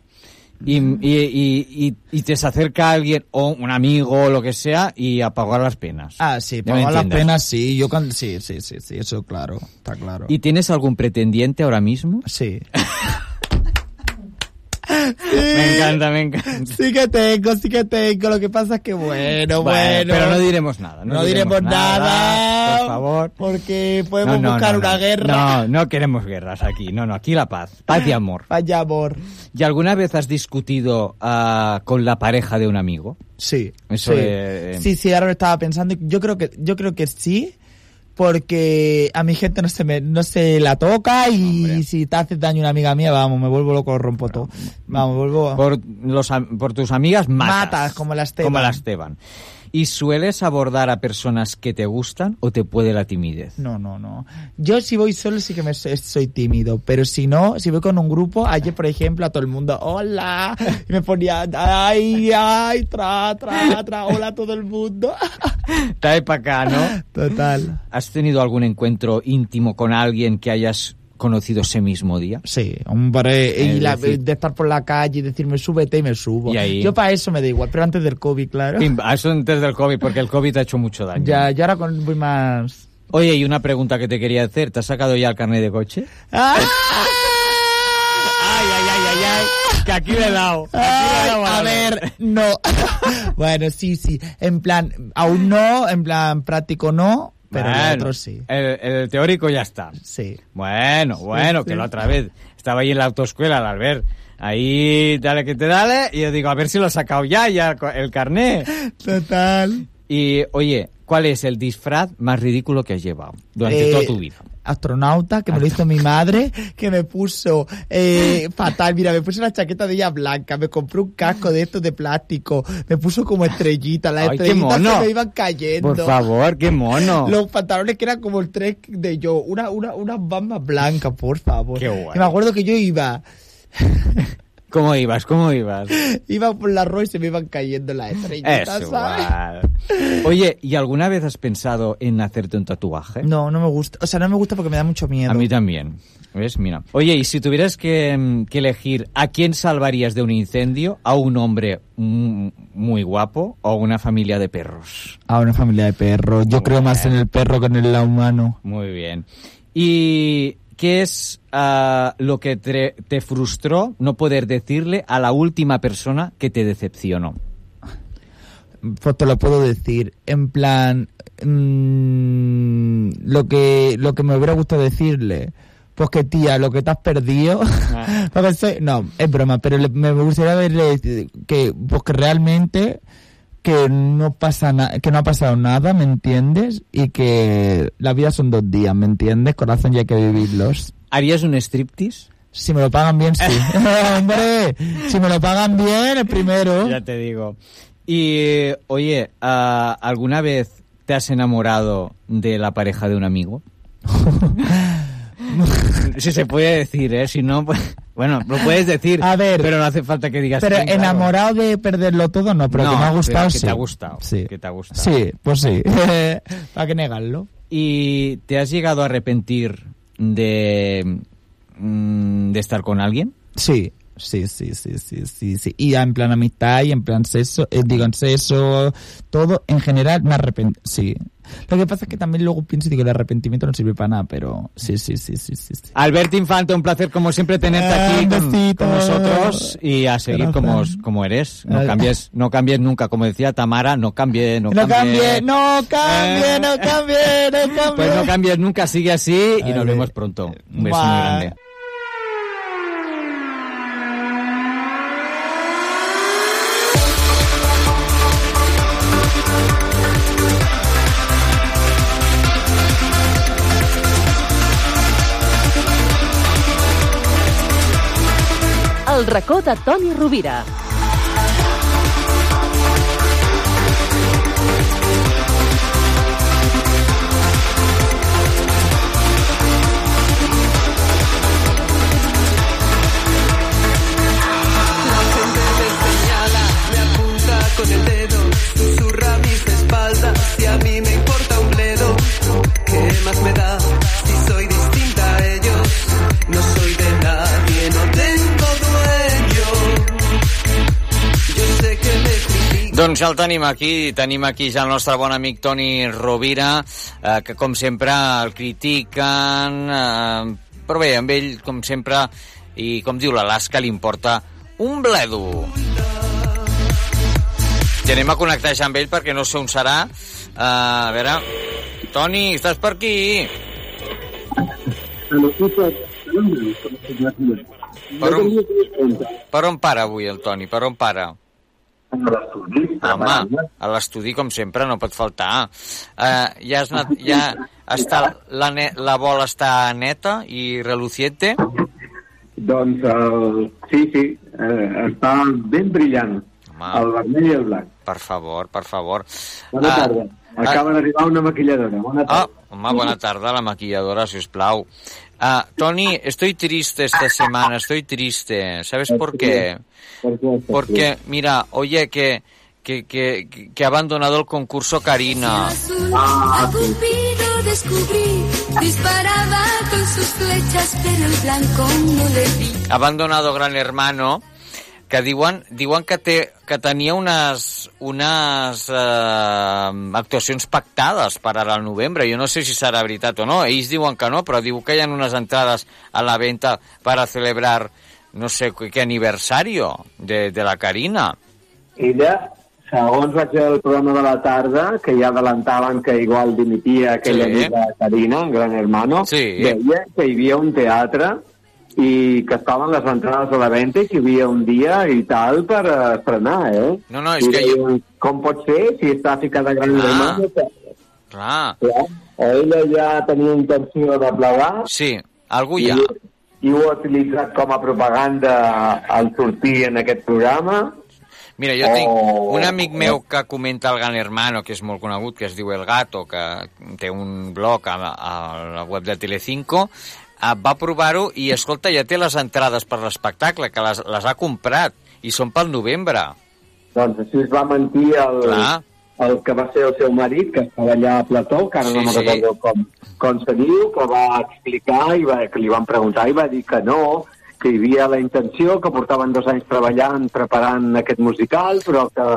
y, y, y, y- y te se acerca alguien o un amigo o lo que sea y apagar las penas. Ah, sí, pagar las penas, sí, yo can- sí, sí, sí, sí, eso claro, está claro. ¿Y tienes algún pretendiente ahora mismo? Sí. (laughs) Me encanta, me encanta. Sí que tengo, sí que tengo. Lo que pasa es que bueno, bueno. pero no diremos nada. No, No diremos nada, Por favor. Porque podemos No, no, buscar una guerra. No, no queremos guerras aquí. No, no, aquí la paz. Paz y amor. (laughs) Vaya amor. ¿Y alguna vez has discutido ah, con la pareja de un amigo? Sí. Eso sí. de- sí, sí, ahora lo estaba pensando. Yo creo que, yo creo que sí. Porque a mi gente no se me, no se la toca y si te hace daño una amiga mía, vamos, me vuelvo loco, rompo todo. Vamos, vuelvo... Por, los, por tus amigas matas. Matas, como la Esteban. Como la Esteban. ¿Y sueles abordar a personas que te gustan o te puede la timidez? No, no, no. Yo si voy solo sí que me soy, soy tímido, pero si no, si voy con un grupo, ayer por ejemplo a todo el mundo, hola, y me ponía, ay, ay, tra, tra, tra, hola a todo el mundo. Trae para acá, ¿no? Total. ¿Has tenido algún encuentro íntimo con alguien que hayas conocido ese mismo día? Sí, hombre, y la- decir- de estar por la calle y decirme súbete y me subo. Y ahí- Yo para eso me da igual, pero antes del COVID, claro. Eso antes del COVID, porque el COVID ha hecho mucho daño. Ya, yo ahora con, voy más... Oye, y una pregunta que te quería hacer. ¿Te has sacado ya el carnet de coche? ¡Ah! Ay, ay, ay, ay, ay. Que aquí le he dado. Aquí he dado a ver, no. (laughs) bueno, sí, sí. En plan, aún no, en plan práctico no, pero Bueno, el otro sí. El, el teórico ya está. Sí. Bueno, bueno, que la otra vez estaba ahí en la autoescuela, al ver. Ahí, dale que te dale. Y yo digo, a ver si lo he sacado ya, ya el carnet. Total. Y, oye, ¿cuál es el disfraz más ridículo que has llevado durante Eh, toda tu vida? Astronauta, que me lo hizo mi madre, que me puso eh, fatal. Mira, me puso una chaqueta de ella blanca, me compré un casco de estos de plástico, me puso como estrellita, las Ay, qué estrellitas mono. se me iban cayendo. Por favor, qué mono. Los pantalones que eran como el tres de yo, una, una, unas bambas blancas, por favor. Qué guay. Y me acuerdo que yo iba, ¿Cómo ibas? ¿Cómo ibas? iba por la rueda y se me iban cayendo las estrellitas, Es. Oye, ¿y alguna vez has pensado en hacerte un tatuaje? No, no me gusta. O sea, no me gusta porque me da mucho miedo. A mí también. ¿Ves? Mira. Oye, y si tuvieras que, mm, que elegir a quién salvarías de un incendio, a un hombre muy guapo o a una familia de perros. A una familia de perros. Yo creo más en el perro que en el humano. Muy bien. ¿Y qué es ah, lo que te, te frustró no poder decirle a la última persona que te decepcionó? Pues te lo puedo decir. En plan, mm, lo que lo que me hubiera gustado decirle, pues que tía, lo que te has perdido. Ah. (laughs) No, es broma, pero me gustaría verle que, pues que realmente que no pasa nada, que no ha pasado nada, ¿me entiendes? Y que la vida son dos días, ¿me entiendes? Corazón, ya hay que vivirlos. ¿Harías un striptease? Si me lo pagan bien, sí. (laughs) (laughs) Hombre, si me lo pagan bien, el primero. Ya te digo. Y, oye, ah, ¿alguna vez te has enamorado de la pareja de un amigo? (laughs) si se puede decir, ¿eh? Si no, pues... Bueno, lo puedes decir, (laughs) A ver, pero no hace falta que digas... Pero enamorado de perderlo todo, no, pero No, que me ha gustado, que sí. te ha gustado, Sí. que te ha gustado. Sí, pues sí. (laughs) ¿Para qué negarlo? ¿Y te has llegado a arrepentir de, mm, de estar con alguien? Sí, sí, sí, sí, sí, sí, sí. Y en plan amistad y en plan sexo, eh, digo, en sexo, todo, en general, me arrepentí, sí. Lo que pasa es que también luego pienso y digo, el arrepentimiento no sirve para nada, pero sí, sí, sí, sí, sí. sí. Alberto Infante, un placer como siempre tenerte Ah, aquí un con, nosotros y a seguir como, como eres. No cambies, no cambies nunca. Como decía Tamara, no cambie, no, No cambie, no cambie, Eh. no cambie, no cambie. (laughs) Pues no cambies nunca, sigue así y nos vemos pronto. Un beso muy grande. El racó de Toni Rovira. Con el dedo, susurra mis espaldas y a mí me importa un bledo. ¿Qué más me da Doncs ja el tenim aquí, tenim aquí ja el nostre bon amic Toni Rovira, eh, que com sempre el critiquen, eh, però bé, amb ell, com sempre, i com diu l'Alaska, li importa un bledo. I anem a connectar ja amb ell perquè no sé on serà. Uh, a veure, Toni, estàs per aquí? Per on, per on para avui el Toni? Per on para? Home, a l'estudi, com sempre, no pot faltar. Uh, ja, has anat, ja està, la, ne la bola està neta i reluciente? Doncs el, sí, sí, eh, està ben brillant, Home. el vermell i el blanc. Per favor, per favor. Bona Ah, tarda. Acaba d'arribar una maquilladora. Bona Ah, tarda. home, buena tarde, la maquilladora, si os plau. Ah, Tony, estoy triste esta semana, estoy triste. ¿Sabes por qué? ¿Por qué? Porque, mira, oye, que, que, que, que ha abandonado el concurso Karina. A Cupido descubrí, disparaba con sus flechas, pero el blanco no le vi. Ha abandonado Gran Hermano, que diuen, diuen que, té, que tenia unes, unes eh, actuacions pactades per ara al novembre. Jo no sé si serà veritat o no. Ells diuen que no, però diu que hi ha unes entrades a la venta para celebrar no sé qué aniversario de, de la Karina. Ella, segons vaig veure el programa de la tarda, que ja adelantaven que igual dimitia aquella Sí. amiga Carina, en Gran Hermano, Sí. deia que hi havia un teatre i que estaven les entrades a la venda i que hi havia un dia i tal per eh, estrenar, eh? No, no, és I que deien, Com pot ser si està ficada Gran Ah. Hermano? Que, Clar, clar, ella ja tenia intenció de plegar sí, algú hi i, i ho ha utilitzat com a propaganda al sortir en aquest programa. Mira, jo tinc Oh. un amic meu que comenta el Gran Hermano, que és molt conegut, que es diu El Gato, que té un blog a, a la web de Telecinco, va provar-ho i, escolta, ja té les entrades per l'espectacle, que les, les ha comprat, i són pel novembre. Doncs així es va mentir el, Clar. el que va ser el seu marit, que estava allà a Plató, que ara Sí, no me'n sí. recordo com, com se diu, que va explicar i va, que li van preguntar i va dir que no, que hi havia la intenció, que portaven dos anys treballant, preparant aquest musical, però que,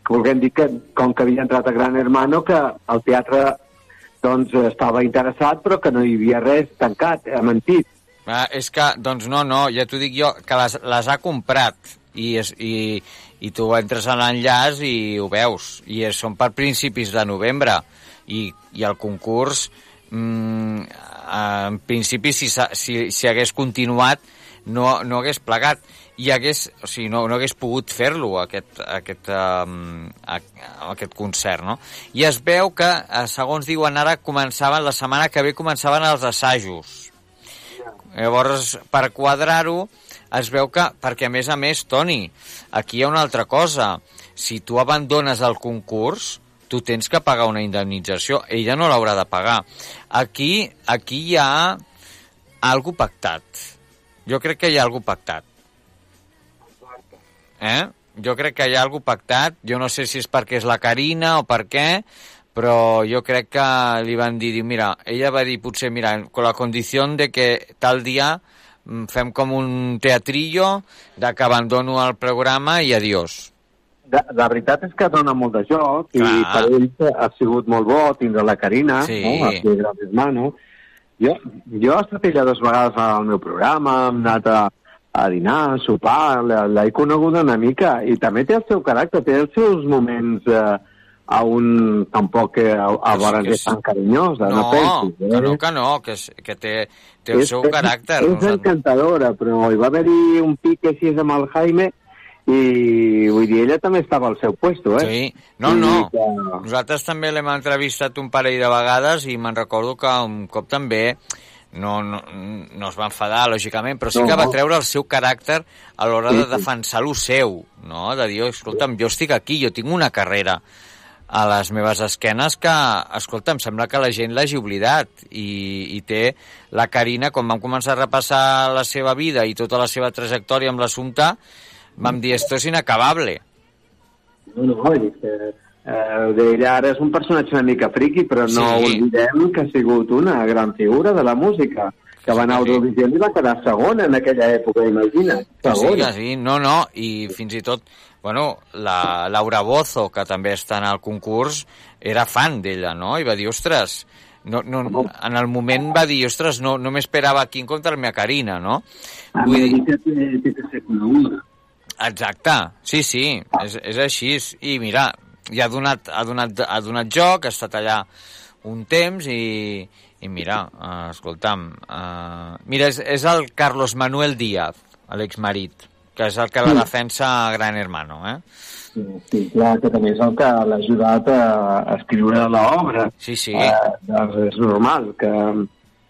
que volguem dir que, com que havia entrat a Gran Hermano, que el teatre doncs, estava interessat, però que no hi havia res tancat, ha mentit. Ah, és que, doncs no, no, ja t'ho dic jo, que les, les ha comprat i, és, i, i tu entres a l'enllaç i ho veus. I és, són per principis de novembre i, i el concurs mm, en principi, si, si, si hagués continuat, no, no hagués plegat i hagués, o sigui, no, no hagués pogut fer-lo, aquest, aquest, um, aquest concert, no? I es veu que, eh, segons diuen ara, començaven, la setmana que ve començaven els assajos. Llavors, per quadrar-ho, es veu que, perquè a més a més, Toni, aquí hi ha una altra cosa. Si tu abandones el concurs, tu tens que pagar una indemnització. Ella no l'haurà de pagar. Aquí, aquí hi ha algo pactat. Jo crec que hi ha algo pactat. Eh? Jo crec que hi ha algo pactat. Jo no sé si és perquè és la Carina o per què, però jo crec que li van dir, diu, mira, ella va dir potser, mira, con la condició de que tal dia mm, fem com un teatrillo de que abandono el programa i adiós. De, la veritat és que dona molt de joc i Clar. per ell ha sigut molt bo tindre la Carina, Sí. no? a Gran Hermano. Jo, jo he estat ella dues vegades al meu programa, hem anat a, a dinar, a sopar, l'he coneguda una mica i també té el seu caràcter, té els seus moments eh, a un tampoc eh, a, a vora que sí. tan carinyosa, no, No, pensis. que no, que no, que, és, que té, té el seu caràcter. És, és Nosaltres- encantadora, però hi va haver-hi un pic així amb el Jaime i vull dir, ella també estava al seu puesto, eh? Sí, no, I no. que- Nosaltres també l'hem entrevistat un parell de vegades i me'n recordo que un cop també no, no, no es va enfadar, lògicament, però sí que va treure el seu caràcter a l'hora de defensar lo seu, no? De dir, escolta'm, jo estic aquí, jo tinc una carrera a les meves esquenes que, escolta, em sembla que la gent l'hagi oblidat i, i té la Carina, quan vam començar a repassar la seva vida i tota la seva trajectòria amb l'assumpte, vam dir, esto és inacabable. No, no, és que eh, d'ella ara és un personatge una mica friqui, però no Sí. oblidem que ha sigut una gran figura de la música, que va anar a Eurovisió i va quedar segona en aquella època, sí, Segona. que sí, no, no, i fins i tot, bueno, la Laura Bozo, que també està en el concurs, era fan d'ella, no? I va dir, ostres, no, no, en el moment va dir, ostres, no, no m'esperava aquí en contra la meva Carina, no? Vull dir, Exacte, sí, sí, és, és així, i mira, i ha donat, ha, donat, ha donat joc, ha estat allà un temps i, i mira, uh, escolta'm, uh, mira, és, és el Carlos Manuel Díaz, l'exmarit, que és el que la defensa Gran Hermano, eh? Sí, sí, clar, que també és el que l'ha ajudat a, a escriure l'obra. Sí, sí. Eh, doncs és normal que,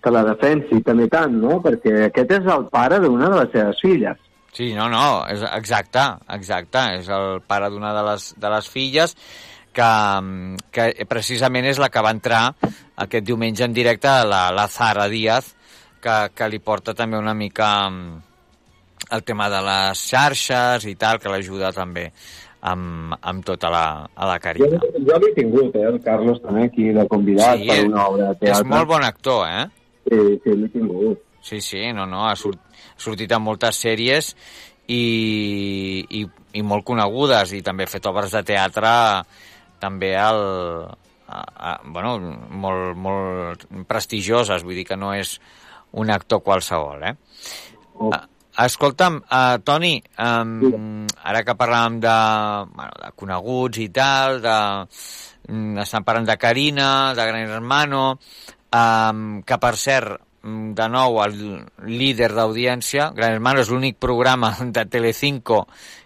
que la defensi també tant, no? Perquè aquest és el pare d'una de les seves filles. Sí, no, no, és exacte, exacte. És el pare d'una de, les, de les filles que, que precisament és la que va entrar aquest diumenge en directe, la, la Zara Díaz, que, que li porta també una mica mm, el tema de les xarxes i tal, que l'ajuda també amb, amb tota la, a la Jo, Carina. jo l'he tingut, eh, el Carlos també aquí de convidat Sí, per una obra de teatre. És molt bon actor, eh? Sí, sí, l'he tingut. Sí, sí, no, no, ha, sort, ha sortit en moltes sèries i, i, i molt conegudes i també ha fet obres de teatre també al, a, a, bueno, molt, molt prestigioses, vull dir que no és un actor qualsevol, eh? Oh. Ah, Escolta'm, uh, Toni, um, ara que parlàvem de, bueno, de coneguts i tal, de, mm, estan parlant de Carina, de Gran Hermano, um, que per cert, de nou, el líder d'audiència, Gran Hermano és l'únic programa de Telecinco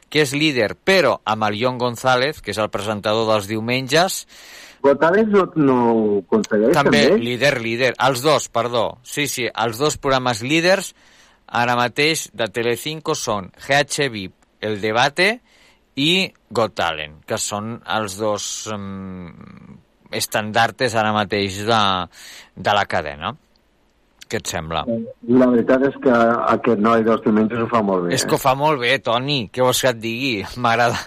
que és líder, però amb el Ion González, que és el presentador dels diumenges, González no, no ho aconsegueix, també, també? líder, líder. Els dos, perdó. Sí, sí, els dos programes líders ara mateix de Telecinco són GH VIP, El Debate i Got Talent, que són els dos um, estandartes ara mateix de, de la cadena. Què et sembla? La veritat és que aquest noi dels diumenges ho fa molt bé. És que ho fa molt bé, Toni. Què vols que et digui? (laughs) M'agrada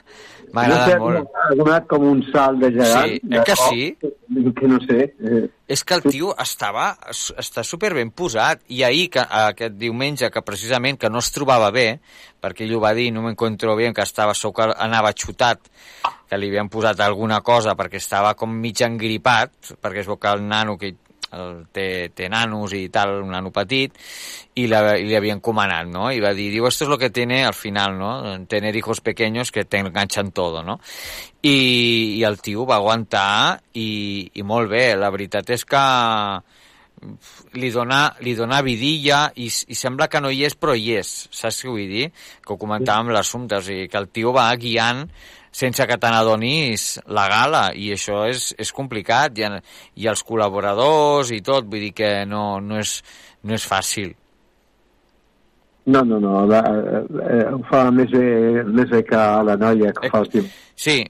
m'agrada no sé, molt. Ha donat com un salt de gegant. Sí, de eh que cop, sí? Que no sé. Eh, És que el tio estava, està super ben posat i ahir, que, aquest diumenge, que precisament que no es trobava bé, perquè ell ho va dir, no m'encontro bé, que estava, que anava xutat, que li havien posat alguna cosa perquè estava com mig engripat, perquè es veu que el nano que el, té, té nanos i tal, un nano petit, i, la, i li havien comanat, no? I va dir, diu, esto es lo que tiene al final, ¿no? Tener hijos pequeños que te enganchan todo, ¿no? I, i el tio va aguantar i, i molt bé. La veritat és que li dona, li dona vidilla i, i sembla que no hi és, però hi és. Saps què vull dir? Que ho comentàvem l'assumpte, o sigui, que el tio va guiant sense que te n'adonis la gala i això és, és complicat i, i els col·laboradors i tot, vull dir que no, no, és, no és fàcil. No, no, no, la, eh, ho fa més bé, més bé que la noia que fa el. Sí,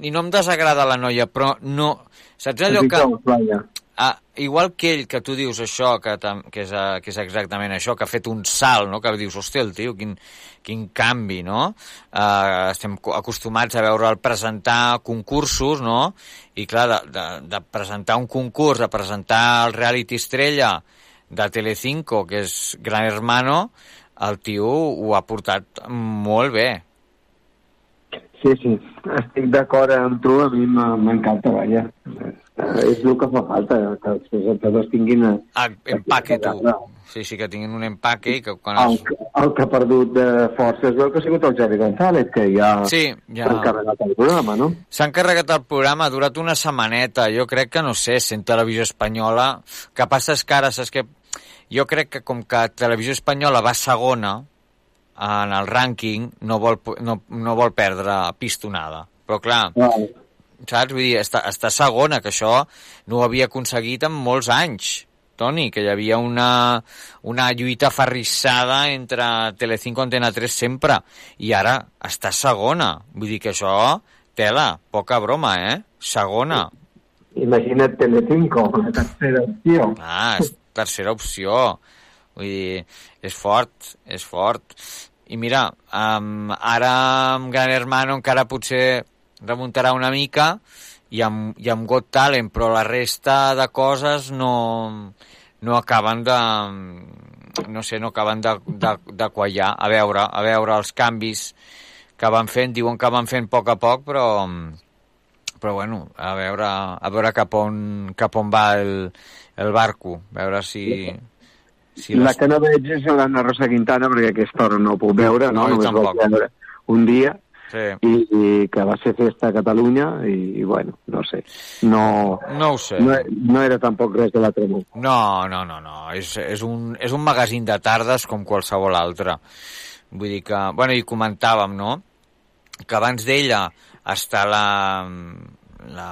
i no em desagrada la noia, però no... Saps allò que... Ah, igual que ell, que tu dius això, que, que, és, eh, que és exactament això, que ha fet un salt, no? que dius, hòstia, el tio, quin, quin canvi, no? Uh, estem acostumats a veure'l presentar concursos, no? I clar, de, de, de presentar un concurs, de presentar el reality estrella de Telecinco, que és Gran Hermano, el tio ho ha portat molt bé. Sí, sí, estic d'acord amb tu, a mi m'encanta, vaja. És el que fa falta, que els presentadors tinguin... Ah, empaque, tu. Sí, sí, que tinguin un empaque i que quan... El, el que ha perdut de força es veu que ha sigut el Javi González, que ja, sí, ja... s'ha encarregat el programa, no? S'ha encarregat el programa, ha durat una setmaneta. Jo crec que, no sé, sent televisió espanyola... Que passa és que ara, saps que... Jo crec que com que televisió espanyola va segona, en el rànquing no vol, no, no vol perdre pistonada. Però clar, no. Saps? Vull dir, està, està segona, que això no ho havia aconseguit en molts anys, Toni, que hi havia una, una lluita ferrissada entre Telecinco i Antena 3 sempre, i ara està segona. Vull dir que això, tela, poca broma, eh? Segona. Imagina't Telecinco, la tercera opció. Ah, és tercera opció. Vull dir, és fort, és fort. I mira, um, ara amb Gran Hermano encara potser remuntarà una mica i amb, i amb Got Talent, però la resta de coses no, no acaben de no sé, no acaben de, de, de quallar. A veure, a veure els canvis que van fent, diuen que van fent a poc a poc, però, però bueno, a veure, a veure cap on, cap on va el, el barco, a veure si... si la que no veig és l'Anna Rosa Quintana, perquè aquesta hora no ho puc veure, no? no Només vaig veure un dia, sí. i, i que va ser festa a Catalunya i, i bueno, no sé no, no ho sé no, no era tampoc res de l'altre món no, no, no, no. És, és, un, és un magazín de tardes com qualsevol altre vull dir que, bueno, i comentàvem no? que abans d'ella està la, la,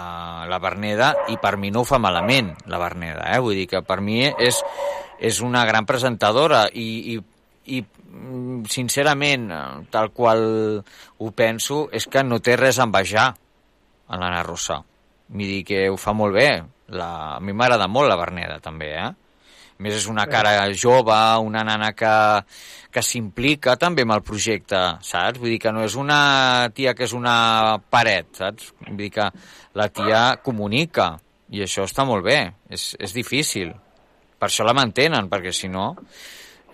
la Berneda i per mi no ho fa malament la Berneda, eh? vull dir que per mi és, és una gran presentadora i, i, i sincerament, tal qual ho penso, és que no té res a envejar a l'Anna Rosa. Vull dir que ho fa molt bé. La... A mi m'agrada molt la Berneda, també, eh? A més, és una cara jove, una nana que, que s'implica també amb el projecte, saps? Vull dir que no és una tia que és una paret, saps? Vull dir que la tia comunica, i això està molt bé, és, és difícil. Per això la mantenen, perquè si no,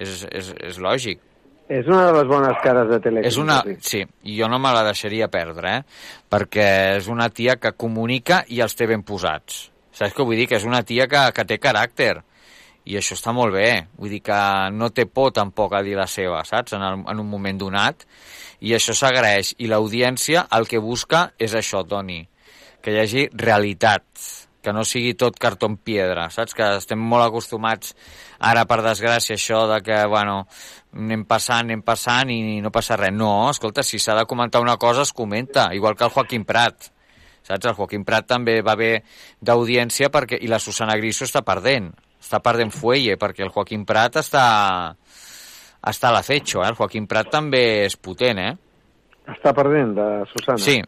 és, és, és lògic. És una de les bones cares de Telecinco. És una, sí, i jo no me la deixaria perdre, eh? perquè és una tia que comunica i els té ben posats. Saps què vull dir? Que és una tia que, que té caràcter i això està molt bé. Vull dir que no té por tampoc a dir la seva, saps? En, el, en un moment donat. I això s'agraeix. I l'audiència el que busca és això, Toni, que hi hagi realitat, que no sigui tot cartó en piedra, saps? Que estem molt acostumats ara, per desgràcia, això de que, bueno, anem passant, anem passant i no passa res. No, escolta, si s'ha de comentar una cosa, es comenta, igual que el Joaquim Prat. Saps? El Joaquim Prat també va bé d'audiència perquè i la Susana Griso està perdent. Està perdent fuelle perquè el Joaquim Prat està està a l'acecho, eh? El Joaquim Prat també és potent, eh? Està perdent, de Susana. Sí,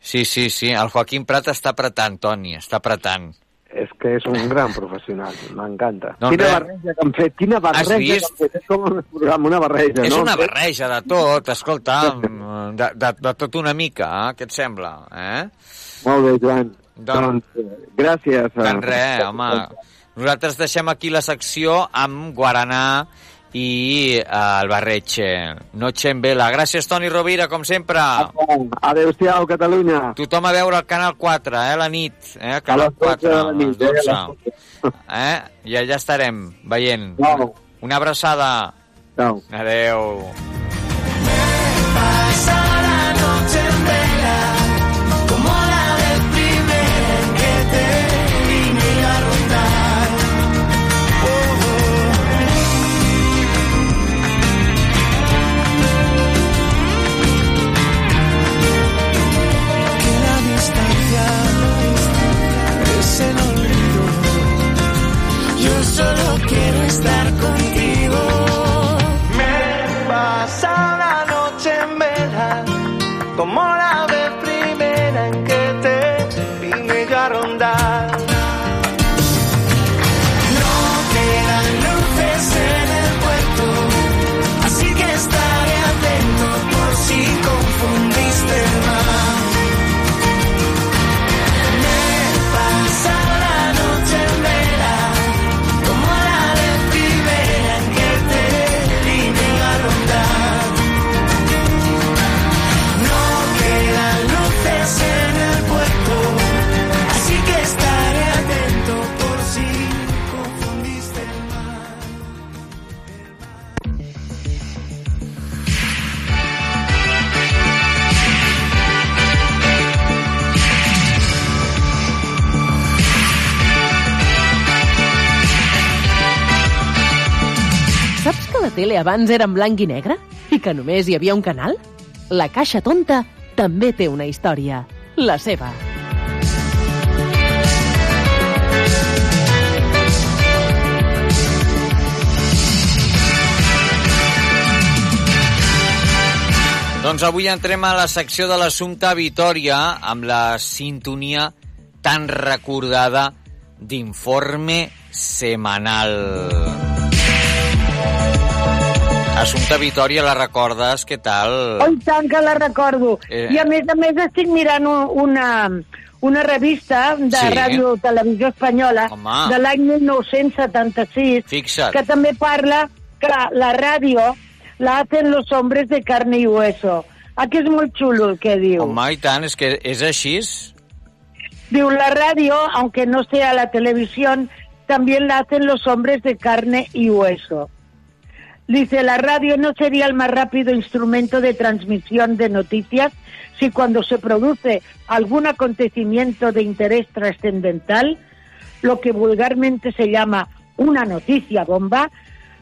sí, sí, sí. El Joaquim Prat està apretant, Toni, està apretant. És que és un gran professional, m'encanta. No, quina res. barreja que han fet, quina barreja que han fet. És com un programa, una barreja, És no? una barreja de tot, escolta, de, de, de tot una mica, eh? què et sembla? Eh? Molt bé, Joan. Doncs- Doncs, gràcies. En res, home. Nosaltres deixem aquí la secció amb Guaraná i eh, el Barretxe. Noche en vela. Gràcies, Toni Rovira, com sempre. Adéu-siau, Catalunya. Tothom a veure el Canal 4, eh, la nit. Eh, A Canal les 12 de la nit, a les eh, a 12. Eh? I allà estarem, veient. Ciao. Una abraçada. Ciao. Adeu. Pasa estar contigo. Me pasa la noche en vela, como tele abans era en blanc i negre? I que només hi havia un canal? La Caixa Tonta també té una història. La seva. Doncs avui entrem a la secció de l'assumpte Vitoria amb la sintonia tan recordada d'informe semanal. Assumpta Vitoria, la recordes? Què tal? Oh, tant que la recordo. Eh. I a més a més estic mirant una, una revista de Sí. Ràdio Televisió Espanyola Home. de l'any 1976 Fixa't. que també parla que la ràdio la hacen los hombres de carne y hueso. Aquí és molt xulo el que diu. Home, i tant, és que és així. Diu, la radio, aunque no sea la televisión, también la hacen los hombres de carne y hueso. Dice, la radio no sería el más rápido instrumento de transmisión de noticias si cuando se produce algún acontecimiento de interés trascendental, lo que vulgarmente se llama una noticia bomba,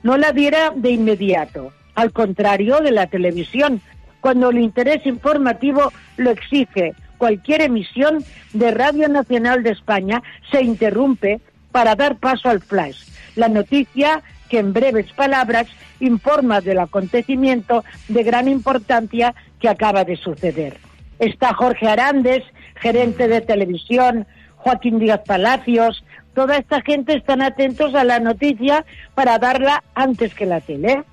no la diera de inmediato. Al contrario de la televisión, cuando el interés informativo lo exige, cualquier emisión de Radio Nacional de España se interrumpe para dar paso al flash, la noticia que en breves palabras informa del acontecimiento de gran importancia que acaba de suceder. Está Jorge Arandes, gerente de televisión, Joaquín Díaz Palacios, toda esta gente están atentos a la noticia para darla antes que la tele.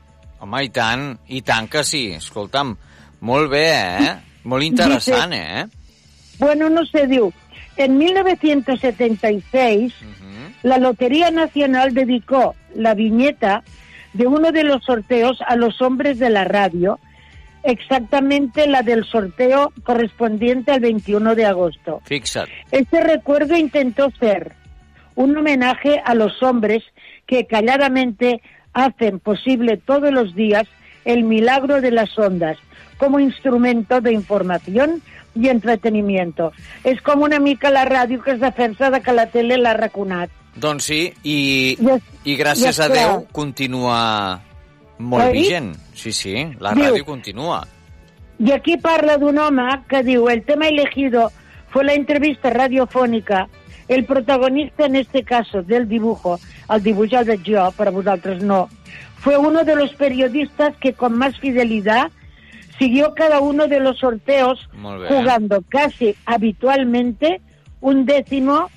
Home, i tant, i tant que sí. Escolta'm, molt bé, eh? Molt interessant, eh? Bueno, no sé, diu, en 1976 la Lotería Nacional dedicó la viñeta de uno de los sorteos a los hombres de la radio, exactamente la del sorteo correspondiente al 21 de agosto. Fixa't. Este recuerdo intentó ser un homenaje a los hombres que calladamente hacen posible todos los días el milagro de las ondas como instrumento de información i entretenimiento. És com una mica la ràdio que es defensa de que la tele l'ha raconat. Doncs sí, i, I és- i gràcies i és a Déu clar. continua molt Oi? vigent. Sí, sí, la Diu- ràdio continua. Y aquí parla d'un home que diu, el tema elegido fue la entrevista radiofónica. El protagonista en este caso del dibujo, al dibujar de yo, para vosaltres no, fue uno de los periodistas que con más fidelidad siguió cada uno de los sorteos jugando casi habitualmente un décimo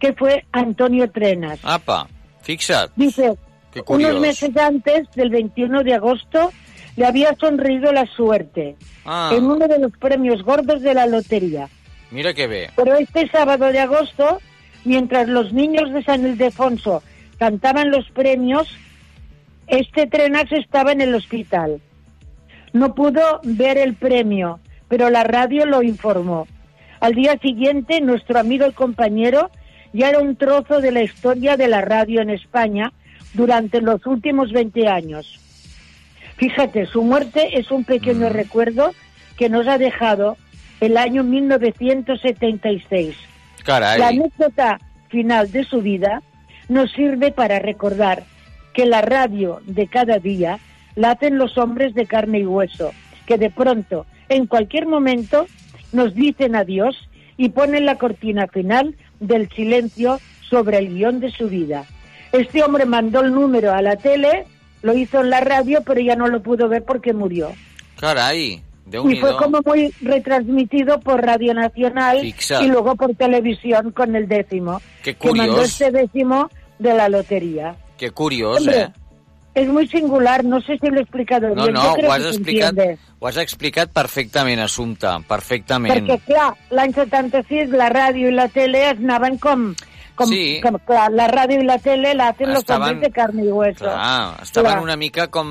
que fue Antonio Trenas. Apa, fixa't. Dice, Qué unos meses antes del 21 de agosto le había sonreído la suerte Ah. en uno de los premios gordos de la lotería. Mira que bé. Pero este sábado de agosto, mientras los niños de San Ildefonso cantaban los premios, este Trenax estaba en el hospital. No pudo ver el premio, pero la radio lo informó. Al día siguiente, nuestro amigo y compañero ya era un trozo de la historia de la radio en España durante los últimos 20 años. Fíjate, su muerte es un pequeño recuerdo que nos ha dejado el año 1976. Carai. La anécdota final de su vida nos sirve para recordar que la radio de cada día la hacen los hombres de carne y hueso, que de pronto, en cualquier momento, nos dicen adiós y ponen la cortina final del silencio sobre el guion de su vida. Este hombre mandó el número a la tele, lo hizo en la radio, pero ya no lo pudo ver porque murió. Carai, Y déu-n'hi-do. fue como muy retransmitido por Radio Nacional y luego por televisión con el décimo. Qué Que mandó este décimo de la lotería. Que curiós, Hombre, eh? Es muy singular, no sé si lo he explicado No, bien. no, ho has, explicat, ho has explicat perfectament, Assumpta, perfectament. Perquè, clar, l'any 76 la ràdio i la tele es anaven com... com, Sí. com clar, la ràdio i la tele la hacen los Estaven- hombres de carne y hueso. Clar, estaven Clar. una mica com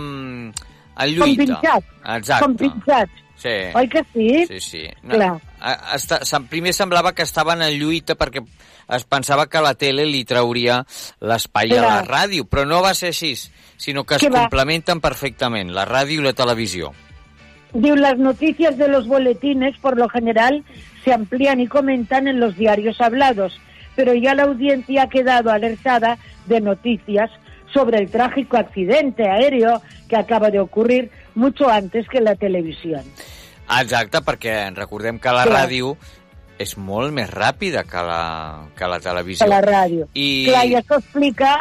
en Com lluita. pinxats. Exacte. Com pinxats. Sí. Oi que sí? Sí, sí. Clar. a- Està, sem- primer semblava que estaven en lluita perquè es pensava que la tele li trauria l'espai a la ràdio, però no va ser així, sinó que es va? complementen perfectament, la ràdio i la televisió. Diu, las noticias de los boletines, por lo general, se amplían y comentan en los diarios hablados, pero ya la audiencia ha quedado alertada de noticias sobre el trágico accidente aéreo que acaba de ocurrir mucho antes que la televisión. Exacte, perquè recordem que la Clar. ràdio és molt més ràpida que la, que la televisió. a la ràdio. I... Clar, i això explica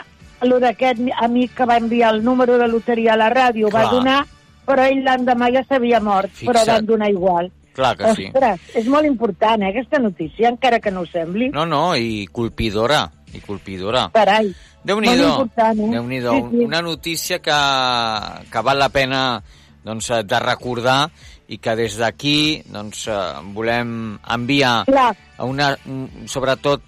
el d'aquest amic que va enviar el número de loteria a la ràdio, va Clar. donar, però ell l'endemà ja s'havia mort, però Fixa't. van donar igual. Clar que sí. Ostres, és molt important, eh, aquesta notícia, encara que no ho sembli. No, no, i colpidora, i colpidora. Carai, molt important, eh? Déu-n'hi-do. Sí, sí. Una notícia que, que val la pena doncs, eh, de recordar i que des d'aquí doncs, eh, volem enviar Clar. a una, un- sobretot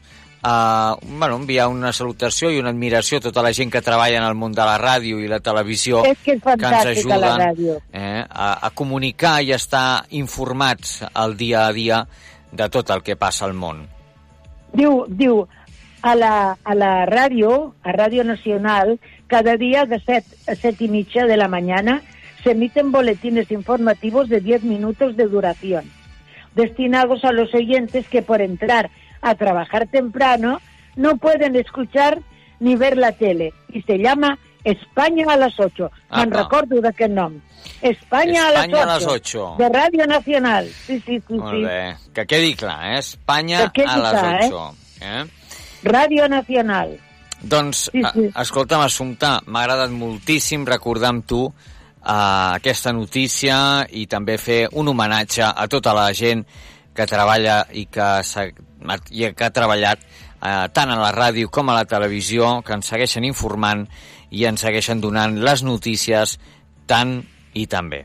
uh, bueno, enviar una salutació i una admiració a tota la gent que treballa en el món de la ràdio i la televisió És que és que ens ajuden eh, a, a comunicar i a estar informats el dia a dia de tot el que passa al món. Diu, diu a la, a la ràdio, a Ràdio Nacional, cada día de 7 a 7 y media de la mañana se emiten boletines informativos de 10 minutos de duración, destinados a los oyentes que por entrar a trabajar temprano no pueden escuchar ni ver la tele. Y se llama España a las 8. Me'n Apa. recordo nom. España, España a a las las 8. 8. De Radio Nacional. Sí, sí, sí. Molt sí. bé. Que quedi clar, eh? Espanya Que a les clar, 8. Eh? Radio Nacional. Doncs, Sí, sí. a- escolta'm, Assumpta, m'ha agradat moltíssim recordar amb tu uh, aquesta notícia i també fer un homenatge a tota la gent que treballa i que, i que ha treballat uh, tant a la ràdio com a la televisió, que ens segueixen informant i ens segueixen donant les notícies tant i tan bé.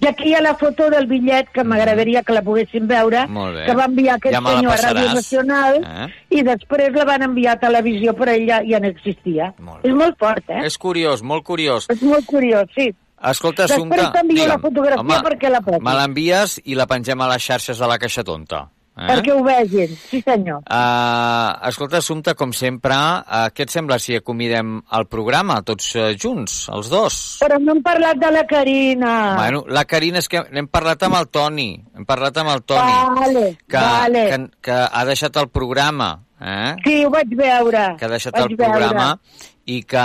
I aquí hi ha la foto del bitllet, que m'agradaria que la poguéssim veure, que va enviar aquest Ja senyor a Ràdio. Nacional, Eh? i després la van enviar a televisió, però ell ja, ja no existia. Molt és molt fort, eh? És curiós, molt curiós. És molt curiós, sí. Escolta, Després Assumpta, t'envio la fotografia perquè la posis. Me l'envies i la pengem a les xarxes de la Caixa Tonta. Eh? Perquè ho vegin, sí senyor. Uh, escolta, Assumpta, com sempre, uh, què et sembla si acomidem el programa, tots uh, junts, els dos? Però no hem parlat de la Carina. Bueno, la Carina, és que n'hem parlat amb el Toni, hem parlat amb el Toni, Vale, que, vale. que, que ha deixat el programa, eh? Sí, ho vaig veure. que ha deixat vaig el programa veure. i que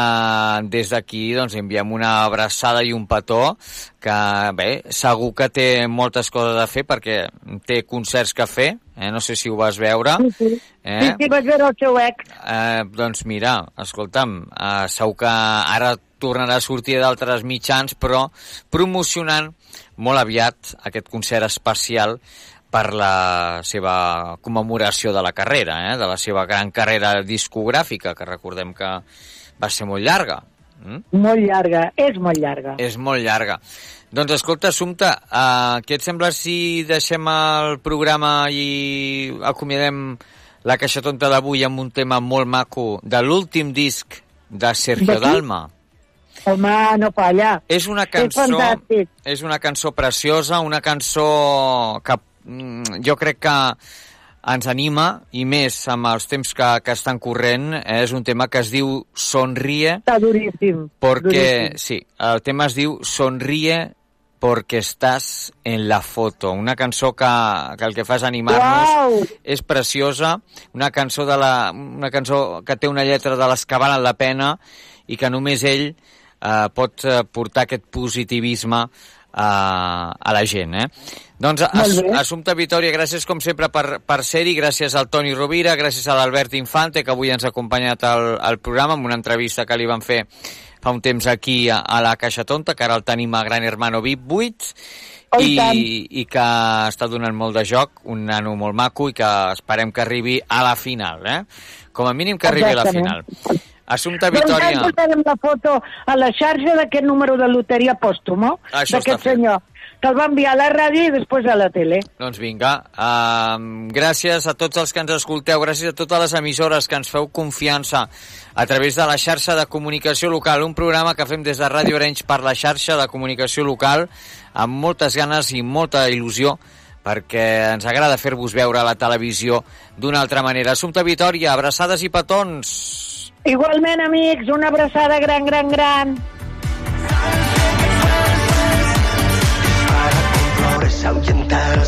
des d'aquí doncs, enviem una abraçada i un petó que bé, segur que té moltes coses a fer perquè té concerts que fer, eh? no sé si ho vas veure. Sí, sí. Eh? Sí, sí, vaig veure el seu ex. Eh, doncs mira, escolta'm, eh, segur que ara tornarà a sortir d'altres mitjans, però promocionant molt aviat aquest concert especial per la seva commemoració de la carrera, eh? de la seva gran carrera discogràfica, que recordem que va ser molt llarga. Mm? Molt llarga, és molt llarga. És molt llarga. Doncs escolta, Assumpta, uh, què et sembla si deixem el programa i acomiadem la Caixa Tonta d'avui amb un tema molt maco de l'últim disc de Sergio? Dalma? Home, no falla. És una cançó, És fantàstic. és una cançó preciosa, una cançó que jo crec que ens anima, i més amb els temps que, que estan corrent, eh, és un tema que es diu Sonríe, Està duríssim. Porque, duríssim. sí, el tema es diu Sonríe porque estás en la foto. Una cançó que, que el que fa és animar-nos. És preciosa. Una cançó, de la, una cançó que té una lletra de les que valen la pena i que només ell eh, pot eh, portar aquest positivisme eh, a la gent. Eh? Doncs, As. Assumpta Vitòria, gràcies com sempre per, per ser-hi, gràcies al Toni Rovira, gràcies a l'Albert Infante, que avui ens ha acompanyat al, al programa amb una entrevista que li van fer fa un temps aquí a, a la Caixa Tonta, que ara el tenim a Gran Hermano VIP 8, Oh, i i, tant. i que està donant molt de joc, un nano molt maco, i que esperem que arribi a la final, eh? Com a mínim que arribi a la final. Assumpta Doncs ja Vitòria, portarem la foto a la xarxa d'aquest número de loteria pòstumo, d'aquest fet. Que el va enviar a la ràdio i després a la tele. Doncs vinga, uh, gràcies a tots els que ens escolteu, gràcies a totes les emissores que ens feu confiança a través de la xarxa de comunicació local, un programa que fem des de Ràdio Arenys per la xarxa de comunicació local, amb moltes ganes i molta il·lusió perquè ens agrada fer-vos veure a la televisió d'una altra manera. Assumpta Vitòria, abraçades i petons. Igualment, amics, una abraçada gran, gran, gran.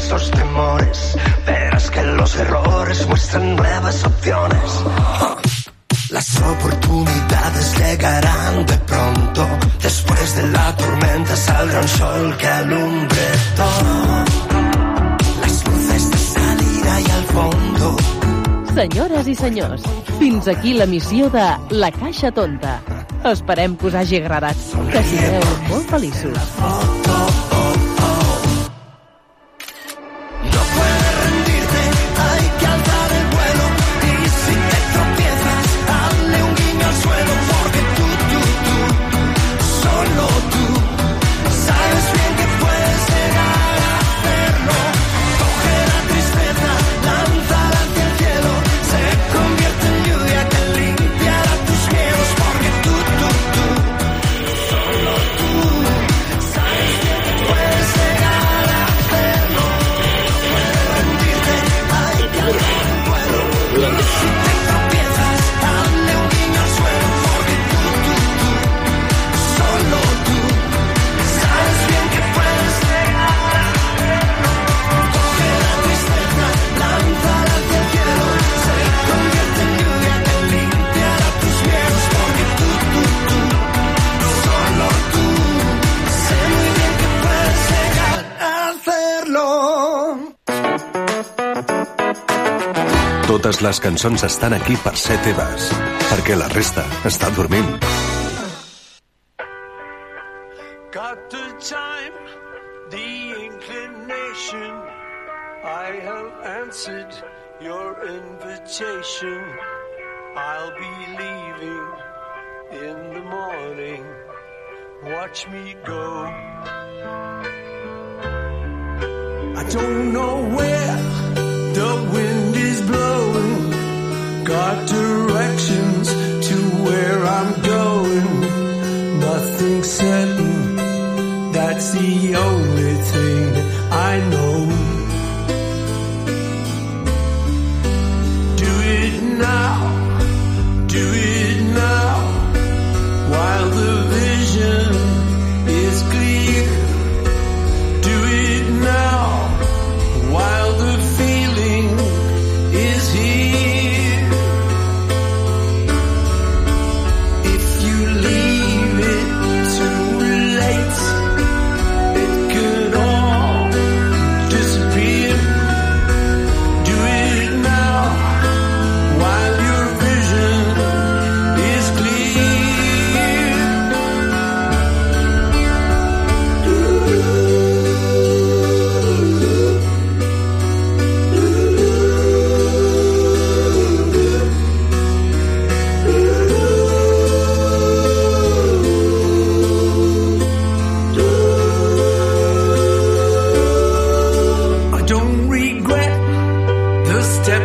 esos temores. Verás que los errores muestran nuevas opciones. Las oportunidades llegarán de pronto. Después de la tormenta saldrá un sol que alumbre todo. Las luces de salida y al fondo. Senyores i senyors, fins aquí la missió de La Caixa Tonta. Esperem que us hagi agradat. Que sigueu molt feliços. Totes les cançons estan aquí per ser teves, perquè la resta està dormint. Got the time, the inclination. I have answered your invitation. I'll be leaving in the morning. Watch me go. I don't know where the wind. Got directions to where I'm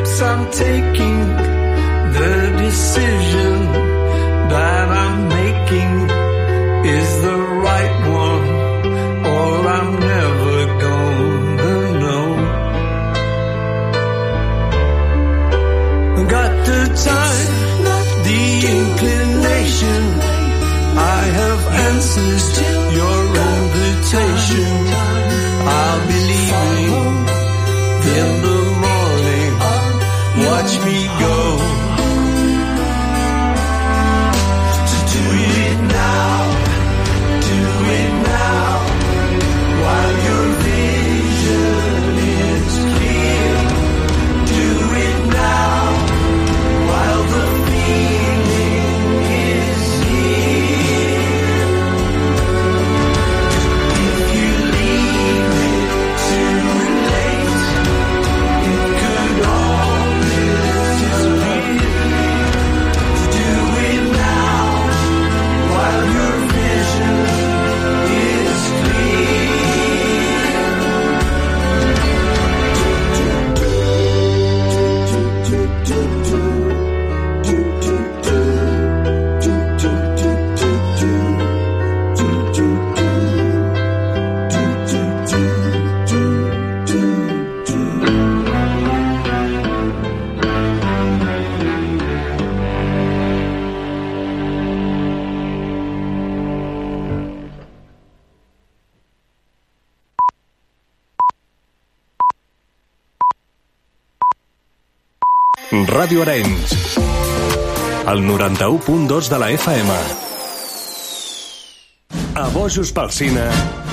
steps I'm taking, the decision that I'm making is the right one, or I'm never gonna know. Got the time, not the inclination. I have answers to Ràdio Arenys. El 91.2 de la FM. A Bojos pel Cine,